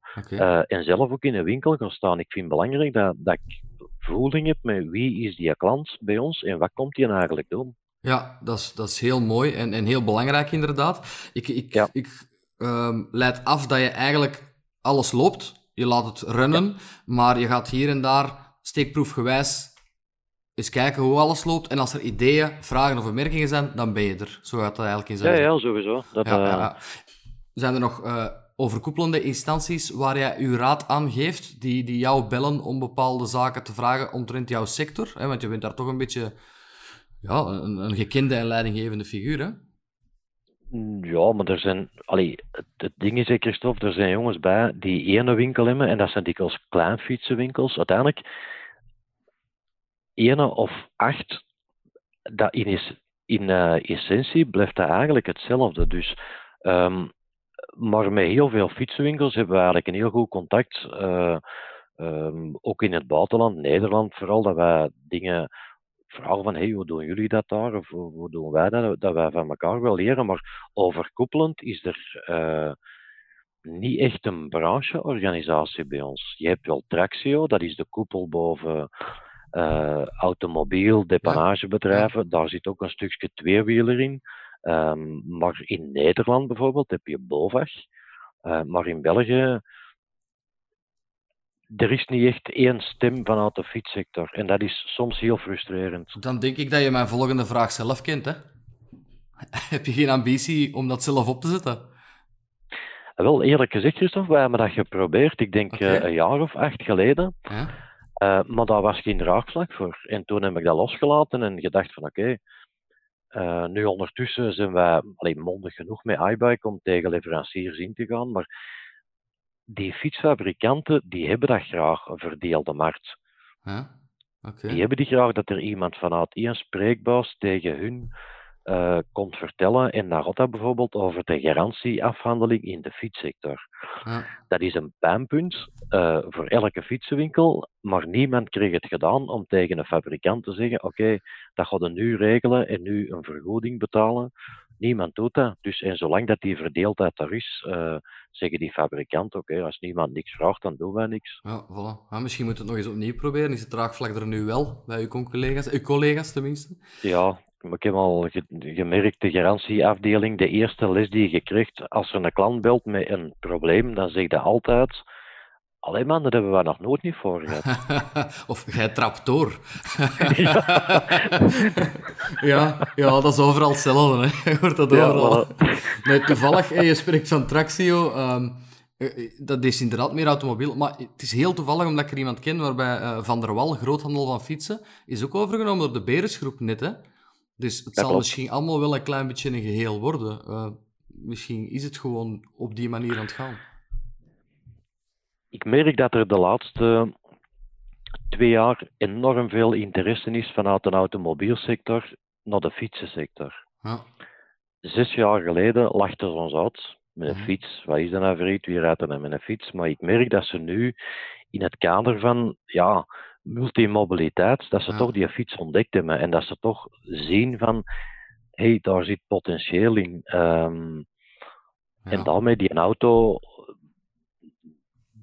[SPEAKER 2] En zelf ook in een winkel gaan staan. Ik vind het belangrijk dat, dat ik voeling heb met wie is die klant bij ons en wat komt die eigenlijk doen.
[SPEAKER 1] Ja, dat is, dat is heel mooi en, en heel belangrijk inderdaad. Ik, ik, ik ehm, leidt af dat je eigenlijk alles loopt. Je laat het runnen, maar je gaat hier en daar steekproefgewijs eens kijken hoe alles loopt. En als er ideeën, vragen of opmerkingen zijn, dan ben je er. Zo gaat dat eigenlijk in zijn
[SPEAKER 2] Ja, ja, sowieso. Dat,
[SPEAKER 1] ja,
[SPEAKER 2] eh.
[SPEAKER 1] Zijn er nog eh, overkoepelende instanties waar jij uw raad aan geeft, die, die jou bellen om bepaalde zaken te vragen omtrent jouw sector? Hè? Want je bent daar toch een beetje ja, een, gekende en leidinggevende figuur, hè?
[SPEAKER 2] Ja, maar er zijn, allee, het, ding is, Christophe, er zijn jongens bij die ene winkel hebben, en dat zijn dikwijls kleinfietsenwinkels. Uiteindelijk, ene of acht, dat in, is, in eh, essentie blijft dat eigenlijk hetzelfde. Dus, ehm, maar met heel veel fietsenwinkels hebben we eigenlijk een heel goed contact. eh, ehm, ook in het buitenland, Nederland vooral, dat wij dingen vragen van hey, hoe doen jullie dat daar? Of hoe doen wij dat? Dat wij van elkaar wel leren. Maar overkoepelend is er eh, niet echt een brancheorganisatie bij ons. Je hebt wel Traxio, dat is de koepel boven eh, automobiel, depanagebedrijven. Daar zit ook een stukje tweewieler in. Ehm, maar in Nederland bijvoorbeeld heb je BOVAG. Eh, maar in België er is niet echt één stem vanuit de fietssector. En dat is soms heel frustrerend.
[SPEAKER 1] Dan denk ik dat je mijn volgende vraag zelf kent, hè? (laughs) Heb je geen ambitie om dat zelf op te zetten?
[SPEAKER 2] En wel, eerlijk gezegd, Christophe, wij hebben dat geprobeerd. Ik denk eh, een jaar of acht geleden.
[SPEAKER 1] Ja?
[SPEAKER 2] Eh, maar daar was geen draagvlak voor. En toen heb ik dat losgelaten en gedacht van oké, eh, nu ondertussen zijn wij alleen mondig genoeg met iBike om tegen leveranciers in te gaan. Maar die fietsfabrikanten, die hebben dat graag, een verdeelde markt.
[SPEAKER 1] Ja?
[SPEAKER 2] Die hebben die graag dat er iemand vanuit één spreekbuis tegen hun eh, komt vertellen. Gaat dat bijvoorbeeld over de garantieafhandeling in de fietssector.
[SPEAKER 1] Ja.
[SPEAKER 2] Dat is een pijnpunt eh, voor elke fietsenwinkel, maar niemand kreeg het gedaan om tegen een fabrikant te zeggen: Oké, dat gaat nu regelen en nu een vergoeding betalen. Niemand doet dat. Dus en zolang dat die verdeeldheid er is, eh, zeggen die fabrikanten: Oké, als niemand niks vraagt, dan doen wij niks.
[SPEAKER 1] Ja, voilà. Ja, misschien moet het nog eens opnieuw proberen. Is het draagvlak er nu wel bij uw collega's? Uw collega's tenminste?
[SPEAKER 2] Ja, ik heb al ge- gemerkt, de garantieafdeling, de eerste les die je krijgt, als er een klant belt met een probleem, dan zeg je altijd: Alleen man, dat hebben we nog nooit niet voor gehad. (laughs)
[SPEAKER 1] of jij trapt door. (laughs) ja, ja, dat is overal hetzelfde. Hè. Je hoort dat
[SPEAKER 2] Ja,
[SPEAKER 1] overal. (laughs) Nee, toevallig, je spreekt van Traxio. eh, dat is inderdaad meer automobiel. Maar het is heel toevallig, omdat ik er iemand ken waarbij eh, Van der Wal, groothandel van fietsen, is ook overgenomen door de Beresgroep net. Hè. Dus het zal
[SPEAKER 2] klopt.
[SPEAKER 1] misschien allemaal wel een klein beetje een geheel worden. Eh, misschien is het gewoon op die manier aan het gaan.
[SPEAKER 2] Ik merk dat er de laatste twee jaar enorm veel interesse is vanuit de automobielsector naar de fietsensector.
[SPEAKER 1] Ja.
[SPEAKER 2] Zes jaar geleden lachten ze ons uit met een
[SPEAKER 1] Mhm.
[SPEAKER 2] fiets. Wat is dat nou voor iets? Wie rijdt er nou met een fiets? Maar ik merk dat ze nu in het kader van ja, multimobiliteit, dat ze
[SPEAKER 1] Ja.
[SPEAKER 2] toch die fiets ontdekt hebben en dat ze toch zien van hé, hey, daar zit potentieel in. Ehm, En daarmee die auto,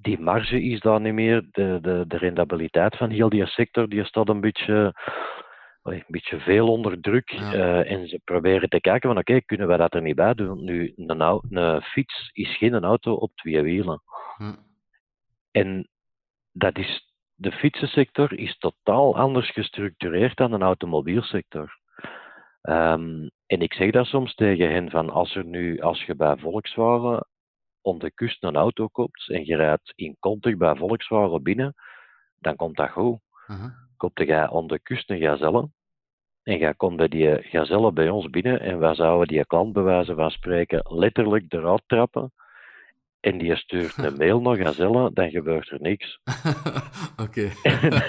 [SPEAKER 2] die marge is daar niet meer. De, de, de rendabiliteit van heel die sector die staat een beetje, een beetje veel onder druk.
[SPEAKER 1] Ja.
[SPEAKER 2] Eh, en ze proberen te kijken van oké, kunnen wij dat er niet bij doen? Nu, een, een fiets is geen auto op twee wielen.
[SPEAKER 1] Ja.
[SPEAKER 2] En dat is, de fietsensector is totaal anders gestructureerd dan een automobielsector. Ehm, en ik zeg dat soms tegen hen van als er nu, als je bij Volkswagen om de kust een auto koopt en je rijdt in Kontig bij Volkswagen binnen, dan komt dat goed.
[SPEAKER 1] Aha.
[SPEAKER 2] Koopt jij om de kust een gazelle en jij komt bij die gazelle bij ons binnen en wij zouden die klant bij wijze van spreken letterlijk eruit trappen en die stuurt een mail naar gazelle, dan gebeurt er niks. (laughs)
[SPEAKER 1] Oké.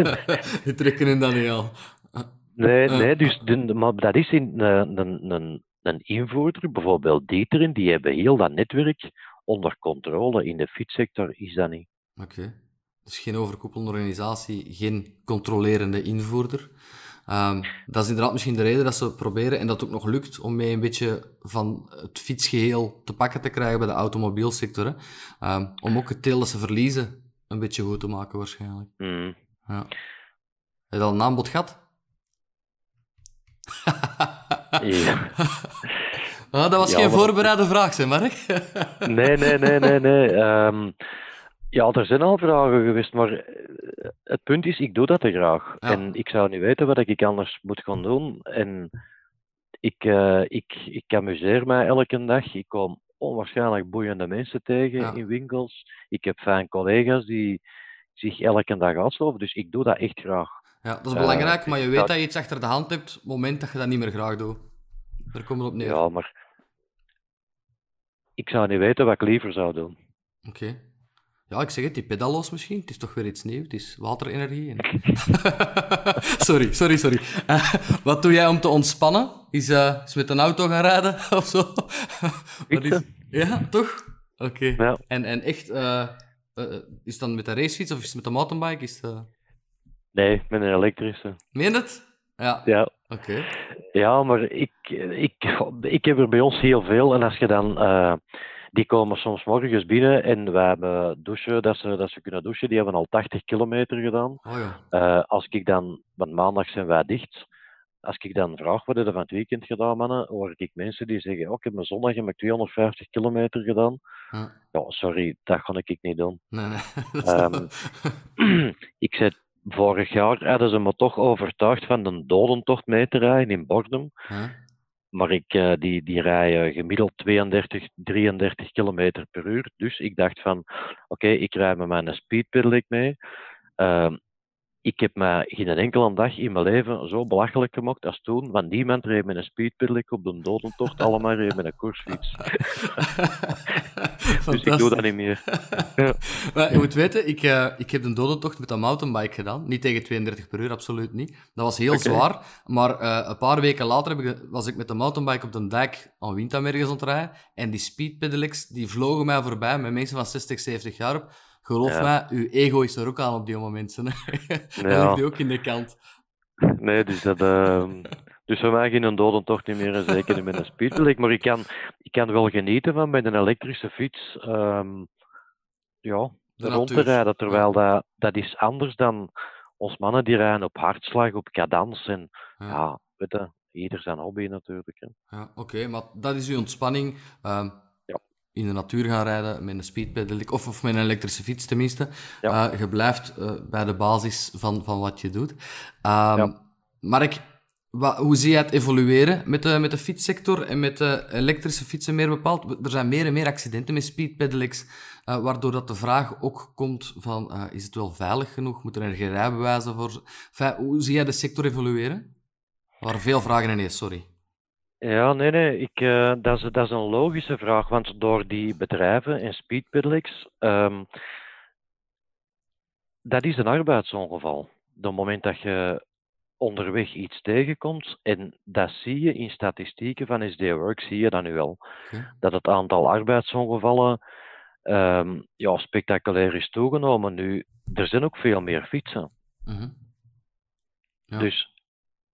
[SPEAKER 1] (laughs) Die trekken hun dan niet al.
[SPEAKER 2] Nee,
[SPEAKER 1] Ja.
[SPEAKER 2] nee dus de, maar dat is een, een, een, invoerder, bijvoorbeeld Dieteren, die hebben heel dat netwerk onder controle. In de fietssector is dat niet.
[SPEAKER 1] Oké. Dus geen overkoepelende organisatie, geen controlerende invoerder. Ehm, dat is inderdaad misschien de reden dat ze proberen, en dat ook nog lukt, om mee een beetje van het fietsgeheel te pakken te krijgen bij de automobielsector. Hè. Ehm, om ook het deel dat ze verliezen een beetje goed te maken, waarschijnlijk.
[SPEAKER 2] Mm.
[SPEAKER 1] Ja. Heb je al een aanbod gehad?
[SPEAKER 2] Ja. (laughs)
[SPEAKER 1] Ah, dat was
[SPEAKER 2] Ja,
[SPEAKER 1] geen
[SPEAKER 2] maar-
[SPEAKER 1] voorbereide vraag, hè, Mark?
[SPEAKER 2] Nee, nee, nee, nee, nee. Ehm, ja, er zijn al vragen geweest, maar eh, het punt is, ik doe dat te graag.
[SPEAKER 1] Ja.
[SPEAKER 2] En ik zou niet weten wat ik anders moet gaan doen. En ik, eh, ik, ik amuseer mij elke dag. Ik kom onwaarschijnlijk boeiende mensen tegen
[SPEAKER 1] Ja.
[SPEAKER 2] in winkels. Ik heb fijn collega's die zich elke dag uitsloven, dus ik doe dat echt graag.
[SPEAKER 1] Ja, dat is
[SPEAKER 2] Eh,
[SPEAKER 1] belangrijk, maar je weet dat je iets achter de hand hebt op het moment dat je dat niet meer graag doet. Daar komt het op neer.
[SPEAKER 2] Ja, maar ik zou niet weten wat ik liever zou doen.
[SPEAKER 1] Oké. Ja, ik zeg het, die pedalo's misschien. Het is toch weer iets nieuws. Het is waterenergie. en- (laughs) sorry, sorry, sorry. Eh, wat doe jij om te ontspannen? Is, eh, is met een auto gaan rijden (laughs) of zo? Is... Ja, toch? Oké.
[SPEAKER 2] Ja.
[SPEAKER 1] En, en echt, eh, is het dan met een racefiets of is het met een mountainbike? Is het,
[SPEAKER 2] Nee, met een elektrische.
[SPEAKER 1] Meen je het? Ja.
[SPEAKER 2] Ja,
[SPEAKER 1] Oké.
[SPEAKER 2] Ja, maar ik, ik, ik heb er bij ons heel veel. En als je dan, die komen soms morgens binnen en we hebben douchen, dat ze, dat ze kunnen douchen. Die hebben al 80 kilometer gedaan.
[SPEAKER 1] Oh ja.
[SPEAKER 2] Eh, als ik dan, want maandag zijn wij dicht. Als ik dan vraag, wat heb je van het weekend gedaan, mannen? Hoor ik mensen die zeggen, oh, ik heb mijn zondag heb ik 250 kilometer gedaan.
[SPEAKER 1] Ja.
[SPEAKER 2] Ja, sorry, dat ga ik niet doen.
[SPEAKER 1] Nee, nee. (laughs)
[SPEAKER 2] Ehm, (clears throat) ik zei, vorig jaar hadden ze me toch overtuigd van de dodentocht mee te rijden in Bordum.
[SPEAKER 1] Ja.
[SPEAKER 2] Maar ik, eh, die, die rijden gemiddeld 32, 33 kilometer per uur. Dus ik dacht van, oké, ik rij met mijn speedpedelec mee. Ehm, ik heb mij geen enkele dag in mijn leven zo belachelijk gemaakt als toen. Want niemand reed met een speedpedelec op de dodentocht. (laughs) Allemaal reed met een koersfiets. (laughs) Dus ik doe dat niet meer. Ja.
[SPEAKER 1] Maar je moet weten, ik, eh, ik heb de dodentocht met een mountainbike gedaan. Niet tegen 32 per uur, absoluut niet. Dat was heel zwaar. Maar eh, een paar weken later heb ik, was ik met de mountainbike op de dijk aan Windham ergens aan het rijden. En die speedpedelecs, die vlogen mij voorbij met mensen van 60, 70 jaar op. Geloof
[SPEAKER 2] Ja.
[SPEAKER 1] mij, uw ego is er ook aan op die momenten. hè. (laughs)
[SPEAKER 2] Ja.
[SPEAKER 1] ligt die ook in de kant.
[SPEAKER 2] Nee, dus dat... ehm, dus voor mij geen dodentocht niet meer, en zeker niet met een speedpedelec. Maar ik kan, ik kan wel genieten van met een elektrische fiets... ehm, ja,
[SPEAKER 1] De
[SPEAKER 2] rond te rijden. Terwijl dat, dat is anders dan ons mannen die rijden op hartslag, op cadans. En
[SPEAKER 1] Ja.
[SPEAKER 2] ja, weet je, ieder zijn hobby natuurlijk. Hè.
[SPEAKER 1] Ja, oké, maar dat is uw ontspanning.
[SPEAKER 2] Ja.
[SPEAKER 1] In de natuur gaan rijden met een speedpedelec, of, of met een elektrische fiets tenminste.
[SPEAKER 2] Ja.
[SPEAKER 1] Eh, je blijft eh, bij de basis van, van wat je doet. Ehm
[SPEAKER 2] Ja.
[SPEAKER 1] Mark, wa- hoe zie je het evolueren met de, met de fietssector en met de elektrische fietsen meer bepaald? Er zijn meer en meer accidenten met speedpedelecs, eh, waardoor dat de vraag ook komt van, is het wel veilig genoeg? Moeten er geen rijbewijzen voor? Enfin, hoe zie jij de sector evolueren? Er waren veel vragen ineens, sorry.
[SPEAKER 2] Ja, nee, nee, ik, eh, dat, is, dat is een logische vraag, want door die bedrijven en speedpedelecs, ehm dat is een arbeidsongeval. Op het moment dat je onderweg iets tegenkomt, en dat zie je in statistieken van SD Work, zie je dat nu al,
[SPEAKER 1] Oké.
[SPEAKER 2] dat het aantal arbeidsongevallen ehm, ja, spectaculair is toegenomen. Nu, er zijn ook veel meer fietsen.
[SPEAKER 1] Mhm. Ja.
[SPEAKER 2] Dus,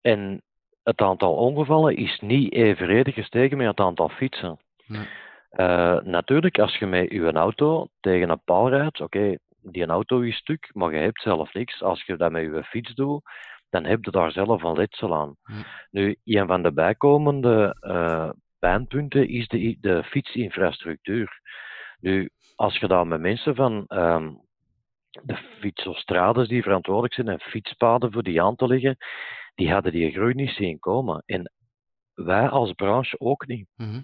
[SPEAKER 2] en het aantal ongevallen is niet evenredig gestegen met het aantal fietsen.
[SPEAKER 1] Nee.
[SPEAKER 2] Eh, natuurlijk, als je met je auto tegen een paal rijdt, oké, die auto is stuk, maar je hebt zelf niks. Als je dat met je fiets doet, dan heb je daar zelf een letsel aan. Nu, een van de bijkomende eh, pijnpunten is de, de fietsinfrastructuur. Nu, als je daar met mensen van ehm, de fietsostrades die verantwoordelijk zijn en fietspaden voor die aan te leggen, die hadden die groei niet zien komen. En wij als branche ook niet.
[SPEAKER 1] Mhm.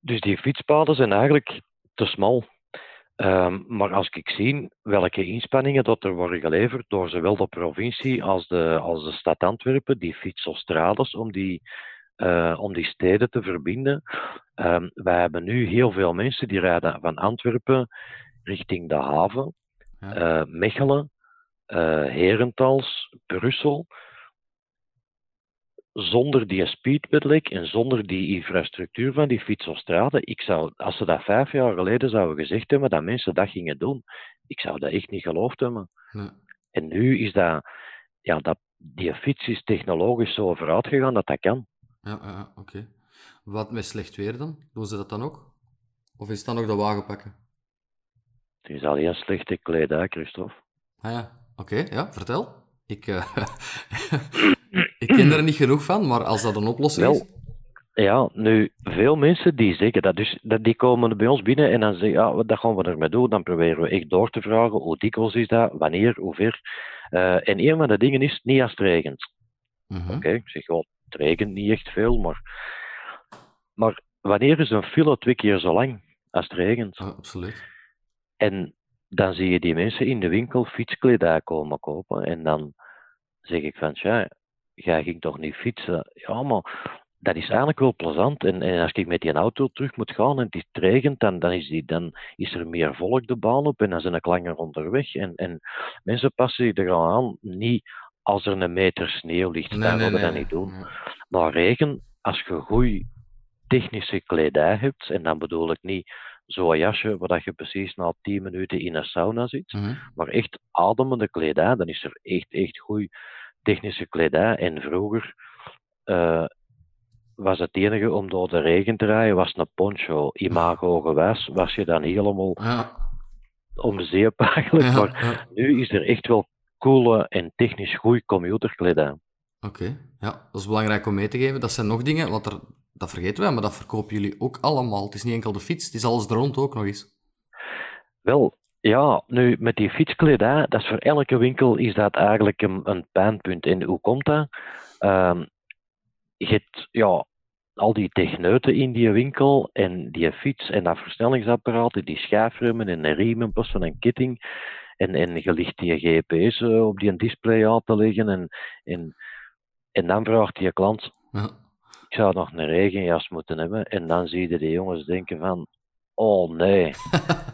[SPEAKER 2] Dus die fietspaden zijn eigenlijk te smal. Ehm, maar als ik zie welke inspanningen dat er worden geleverd door zowel de provincie als de, als de stad Antwerpen, die fietsostrades, om die, eh, om die steden te verbinden. Ehm, wij hebben nu heel veel mensen die rijden van Antwerpen richting de haven,
[SPEAKER 1] Ja.
[SPEAKER 2] eh, Mechelen, eh Herentals, Brussel. Zonder die speedpedelec en zonder die infrastructuur van die fietsostrade, ik zou, als ze dat vijf jaar geleden zouden gezegd hebben dat mensen dat gingen doen, ik zou dat echt niet geloofd hebben.
[SPEAKER 1] Nee.
[SPEAKER 2] En nu is dat, ja, dat die fiets is technologisch zo vooruit gegaan dat dat kan.
[SPEAKER 1] Ja, ja, oké. Wat met slecht weer dan? Doen ze dat dan ook? Of is het dan nog de wagen pakken?
[SPEAKER 2] Het is alleen slechte kledij, Christophe.
[SPEAKER 1] Ah ja, oké, ja, vertel. Ik, eh, (laughs) ik ken er (clears throat) niet genoeg van, maar als dat een oplossing is...
[SPEAKER 2] Ja, nu, veel mensen die zeggen dat, dus dat die komen bij ons binnen en dan zeggen, ja, wat dat gaan we ermee doen? Dan proberen we echt door te vragen, hoe dikwijls is dat, wanneer, hoe ver. Eh, en een van de dingen is, niet als het regent.
[SPEAKER 1] Mhm.
[SPEAKER 2] Oké, ik zeg wel, het regent niet echt veel, maar... Maar wanneer is een file twee keer zo lang als het regent?
[SPEAKER 1] Ja, absoluut.
[SPEAKER 2] En dan zie je die mensen in de winkel fietskledij komen kopen. En dan zeg ik van, ja, jij ging toch niet fietsen? Ja, maar dat is eigenlijk wel plezant. En, en als ik met die auto terug moet gaan en het is regent, dan, dan, is die, dan is er meer volk de baan op en dan zijn ik langer onderweg. En, en mensen passen zich er aan, niet als er een meter sneeuw ligt,
[SPEAKER 1] Nee,
[SPEAKER 2] dan
[SPEAKER 1] nee,
[SPEAKER 2] we
[SPEAKER 1] nee.
[SPEAKER 2] dat niet doen. Maar regen, als je goede technische kledij hebt, en dan bedoel ik niet zo'n jasje waar dat je precies na 10 minuten in een sauna zit,
[SPEAKER 1] Mhm.
[SPEAKER 2] maar echt ademende kledij, dan is er echt, echt goede technische kledij. En vroeger eh, was het enige om door de regen te rijden, was een poncho. Imago gewijs was je dan helemaal
[SPEAKER 1] Ja.
[SPEAKER 2] om zeep eigenlijk.
[SPEAKER 1] Ja,
[SPEAKER 2] Maar
[SPEAKER 1] ja.
[SPEAKER 2] nu is er echt wel coole en technisch goede computerkledij.
[SPEAKER 1] Oké, ja, dat is belangrijk om mee te geven. Dat zijn nog dingen, want er, dat vergeten wij, maar dat verkopen jullie ook allemaal. Het is niet enkel de fiets, het is alles er rond ook nog eens.
[SPEAKER 2] Wel, ja, nu met die fietskledij, dat is voor elke winkel is dat eigenlijk een, een pijnpunt. En hoe komt dat? Ehm, je hebt ja, al die techneuten in die winkel en die fiets en dat versnellingsapparaat, en die schuifremmen en de riemen van een ketting. En, en je ligt die GPS eh, op die display aan te leggen. En, en, en dan vraagt die klant,
[SPEAKER 1] Ja.
[SPEAKER 2] ik zou nog een regenjas moeten hebben. En dan zie je de jongens denken van, oh nee (laughs)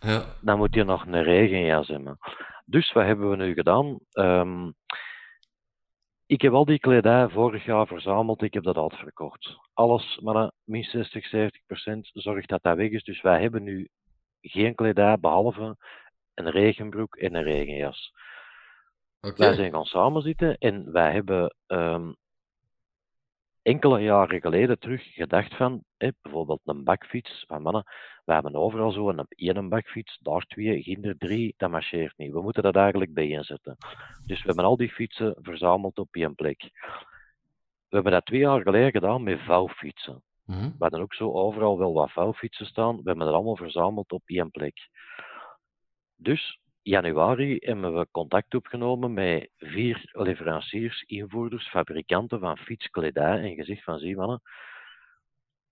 [SPEAKER 1] ja.
[SPEAKER 2] dan moet je nog een regenjas hebben. Dus wat hebben we nu gedaan? Ehm, ik heb al die kledij vorig jaar verzameld, ik heb dat uitverkocht. Alles, maar minstens 60, 70 procent zorgt dat dat weg is. Dus wij hebben nu geen kledij behalve een regenbroek en een regenjas. Wij zijn gaan samenzitten en wij hebben ehm, enkele jaren geleden terug gedacht van, bijvoorbeeld een bakfiets van mannen, we hebben overal zo een één bakfiets, daar twee, ginder drie, dat marcheert niet. We moeten dat eigenlijk bijeenzetten. Dus we hebben al die fietsen verzameld op één plek. We hebben dat twee jaar geleden gedaan met vouwfietsen.
[SPEAKER 1] Mhm.
[SPEAKER 2] We hadden ook zo overal wel wat vouwfietsen staan. We hebben dat allemaal verzameld op één plek. Dus januari hebben we contact opgenomen met vier leveranciers, invoerders, fabrikanten van fietskledij en gezegd van zie mannen,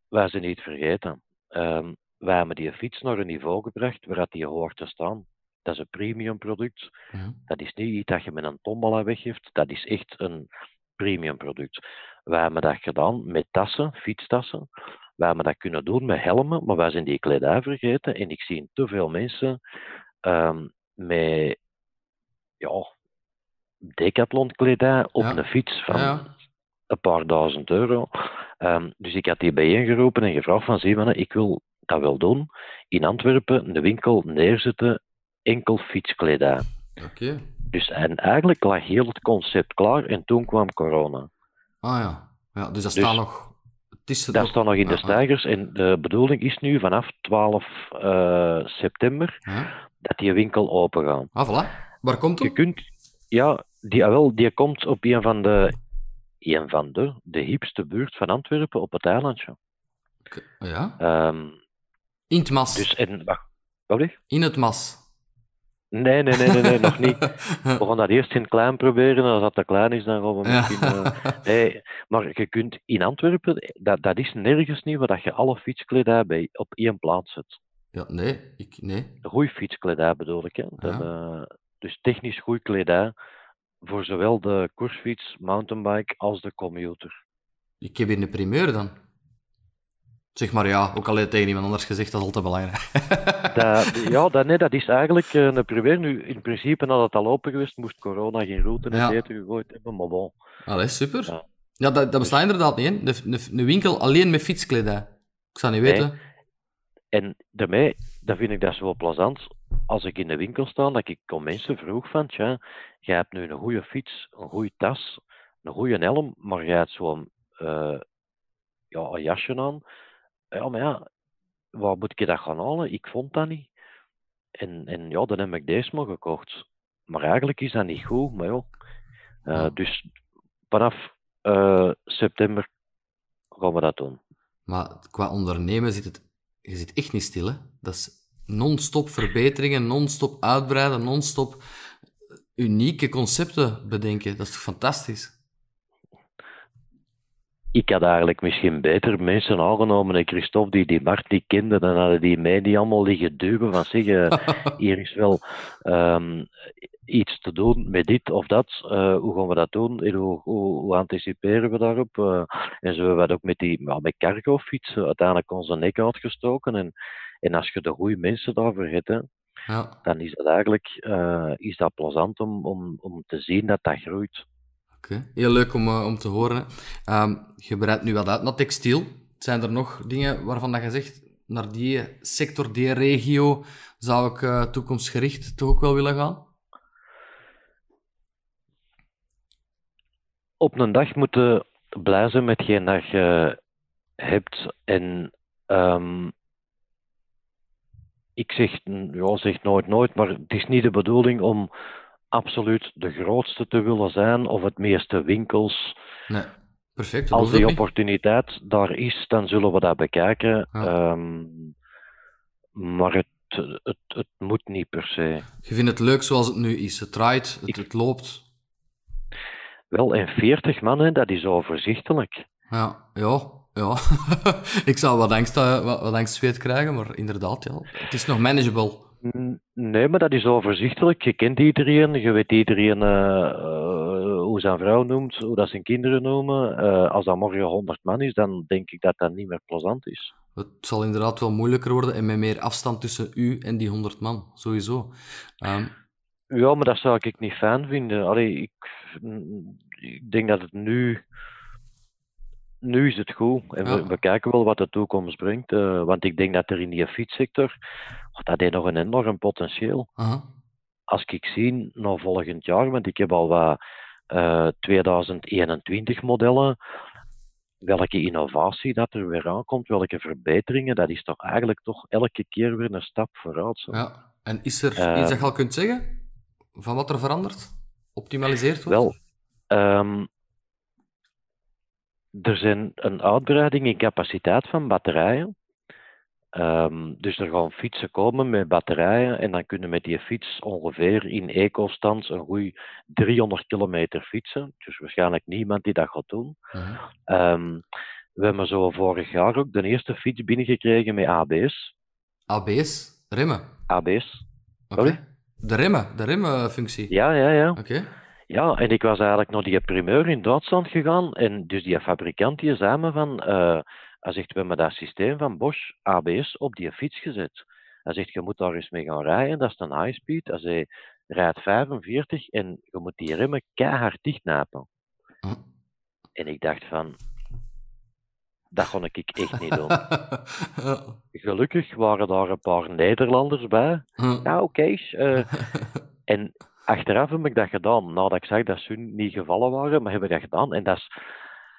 [SPEAKER 2] wij zijn niet vergeten. Ehm, wij hebben die fiets naar een niveau gebracht waar dat die hoort te staan. Dat is een premium product.
[SPEAKER 1] Mhm.
[SPEAKER 2] Dat is niet iets dat je met een tombola weggeeft. Dat is echt een premium product. Wij hebben dat gedaan met tassen, fietstassen. Wij hebben dat kunnen doen met helmen, maar wij zijn die kledij vergeten. En ik zie te veel mensen ehm, met ja, decathlon kledij op
[SPEAKER 1] Ja.
[SPEAKER 2] een fiets van
[SPEAKER 1] Ja.
[SPEAKER 2] een paar duizend euro. Ehm, dus ik had die bijeengeroepen en gevraagd van, zie mannen, ik wil dat wel doen. In Antwerpen een winkel neerzetten, enkel fietskledij.
[SPEAKER 1] Oké.
[SPEAKER 2] Dus en eigenlijk lag heel het concept klaar en toen kwam corona.
[SPEAKER 1] Ah ja. ja. Dus dat
[SPEAKER 2] Dus-
[SPEAKER 1] staat nog... Het is
[SPEAKER 2] Dat staat nog in de
[SPEAKER 1] Ah,
[SPEAKER 2] stijgers en de bedoeling is nu vanaf 12 eh, september. Dat die winkel open gaat.
[SPEAKER 1] Ah, voilà. Waar komt
[SPEAKER 2] Je kunt, ja, die, ah, wel, die komt op een van de, een van de, de hipste buurt van Antwerpen op het eilandje.
[SPEAKER 1] Oké. Ja.
[SPEAKER 2] Ehm,
[SPEAKER 1] In het mas.
[SPEAKER 2] dus, en, wacht, wat zeg?
[SPEAKER 1] In het mas.
[SPEAKER 2] Nee, nee, nee, nee, nee, nog niet. (laughs) We gaan dat eerst in klein proberen. Als dat te klein is, dan gaan we misschien... eh, Nee, maar je kunt in Antwerpen, dat, dat is nergens niet waar dat je alle fietskledij bij op één plaats zet.
[SPEAKER 1] Ja, nee. Ik, nee.
[SPEAKER 2] De goede fietskledij bedoel ik. Hè. Dat,
[SPEAKER 1] Ja.
[SPEAKER 2] eh, dus technisch goede kledij voor zowel de koersfiets, mountainbike als de commuter.
[SPEAKER 1] Ik heb hier een primeur dan. Zeg maar ja, ook al tegen iemand anders gezegd, dat is altijd belangrijk.
[SPEAKER 2] Dat, (laughs) ja, dat, nee, dat is eigenlijk eh, een primeur. Nu, in principe, had het al open geweest, moest corona geen route in
[SPEAKER 1] Ja.
[SPEAKER 2] eten gegooid hebben, maar bon.
[SPEAKER 1] Allee, super.
[SPEAKER 2] Ja.
[SPEAKER 1] Ja, dat, dat bestaat inderdaad niet, hè. Een, een winkel alleen met fietskledij. Ik zou niet
[SPEAKER 2] Nee.
[SPEAKER 1] weten.
[SPEAKER 2] En daarmee, dat vind ik dat zo plezant. Als ik in de winkel sta, dat ik kom mensen vroeg van, tja, jij hebt nu een goede fiets, een goede tas, een goede helm, maar jij hebt zo'n eh, ja, een jasje aan. Ja, maar ja, waar moet ik dat gaan halen? Ik vond dat niet. En, en ja, dan heb ik deze maar gekocht. Maar eigenlijk is dat niet goed, maar ja. Eh. Dus vanaf eh, september gaan we dat doen.
[SPEAKER 1] Maar qua ondernemen zit het, je zit echt niet stil. Hè? Dat is non-stop verbeteringen, non-stop uitbreiden, non-stop unieke concepten bedenken. Dat is fantastisch?
[SPEAKER 2] Ik had eigenlijk misschien beter mensen aangenomen en Christophe die die niet kende, dan hadden die mij niet allemaal liggen duwen van zeggen, (laughs) hier is wel um, iets te doen met dit of dat. Uh, hoe gaan we dat doen? En hoe, hoe, hoe anticiperen we daarop? Uh, en zo hebben we ook met die met cargo fietsen uiteindelijk onze nek uitgestoken. En, en als je de goede mensen daarvoor hebt, hè, ja. dan is dat eigenlijk uh, is dat plezant om, om, om te zien dat dat groeit.
[SPEAKER 1] Heel leuk om, uh, om te horen. Um, je breidt nu wat uit naar textiel. Zijn er nog dingen waarvan dat je zegt, naar die sector, die regio, zou ik uh, toekomstgericht toch ook wel willen gaan?
[SPEAKER 2] Op een dag moeten blij zijn met hetgeen dat je hebt. En um, ik zeg, ja, zeg nooit nooit, maar het is niet de bedoeling om absoluut de grootste te willen zijn of het meeste winkels.
[SPEAKER 1] Nee, perfect.
[SPEAKER 2] Als die opportuniteit daar is, dan zullen we dat bekijken. Um, maar het, het, het moet niet per se.
[SPEAKER 1] Je vindt het leuk zoals het nu is. Het draait, het, het loopt.
[SPEAKER 2] Wel, en 40 man, dat is overzichtelijk.
[SPEAKER 1] Ja, ja, ja. (laughs) ik zou wat angst, eh, wat, wat angst zweet krijgen, maar inderdaad, ja. Het is nog manageable.
[SPEAKER 2] Nee, maar dat is overzichtelijk. Je kent iedereen, je weet iedereen uh, hoe zijn vrouw noemt, hoe dat zijn kinderen noemen. Uh, als dat morgen 100 man is, dan denk ik dat dat niet meer plezant is.
[SPEAKER 1] Het zal inderdaad wel moeilijker worden en met meer afstand tussen u en die 100 man, sowieso. Um...
[SPEAKER 2] Ja, maar dat zou ik niet fijn vinden. Allee, ik, ik denk dat het nu nu is het goed. En we, we, kijken wel wat de toekomst brengt. Uh, want ik denk dat er in die fietssector, oh, dat heeft nog een enorm potentieel. Uh -huh. Als ik zie naar volgend jaar, want ik heb al wat uh, 2021 modellen, welke innovatie dat er weer aankomt, welke verbeteringen, dat is toch eigenlijk toch elke keer weer een stap vooruit. Zo.
[SPEAKER 1] Ja, en is er uh, iets dat je al kunt zeggen van wat er verandert? Optimaliseerd wordt?
[SPEAKER 2] Wel, um, er zijn een uitbreiding in capaciteit van batterijen. Um, dus er gaan fietsen komen met batterijen en dan kunnen met die fiets ongeveer in eco-stand een goede 300 kilometer fietsen. Dus waarschijnlijk niemand die dat gaat doen. Uh -huh. um, we hebben zo vorig jaar ook de eerste fiets binnengekregen met ABS.
[SPEAKER 1] ABS? Remmen?
[SPEAKER 2] ABS.
[SPEAKER 1] Okay. De remmen, de remmenfunctie?
[SPEAKER 2] Ja, ja, ja.
[SPEAKER 1] Oké.
[SPEAKER 2] Ja, en ik was eigenlijk naar die primeur in Duitsland gegaan. En dus die fabrikant die zei me van, uh, hij zegt, we hebben dat systeem van Bosch ABS op die fiets gezet. Hij zegt, je moet daar eens mee gaan rijden, dat is een high speed. Hij zei, rijdt 45 en je moet die remmen keihard dichtnapen. Hm. En ik dacht van, dat kon ik echt niet doen. (laughs) Gelukkig waren daar een paar Nederlanders bij. Hm. Nou, oké. Okay, uh, (laughs) en achteraf heb ik dat gedaan. Nadat ik zag dat ze niet gevallen waren, maar heb ik dat gedaan. En dat is,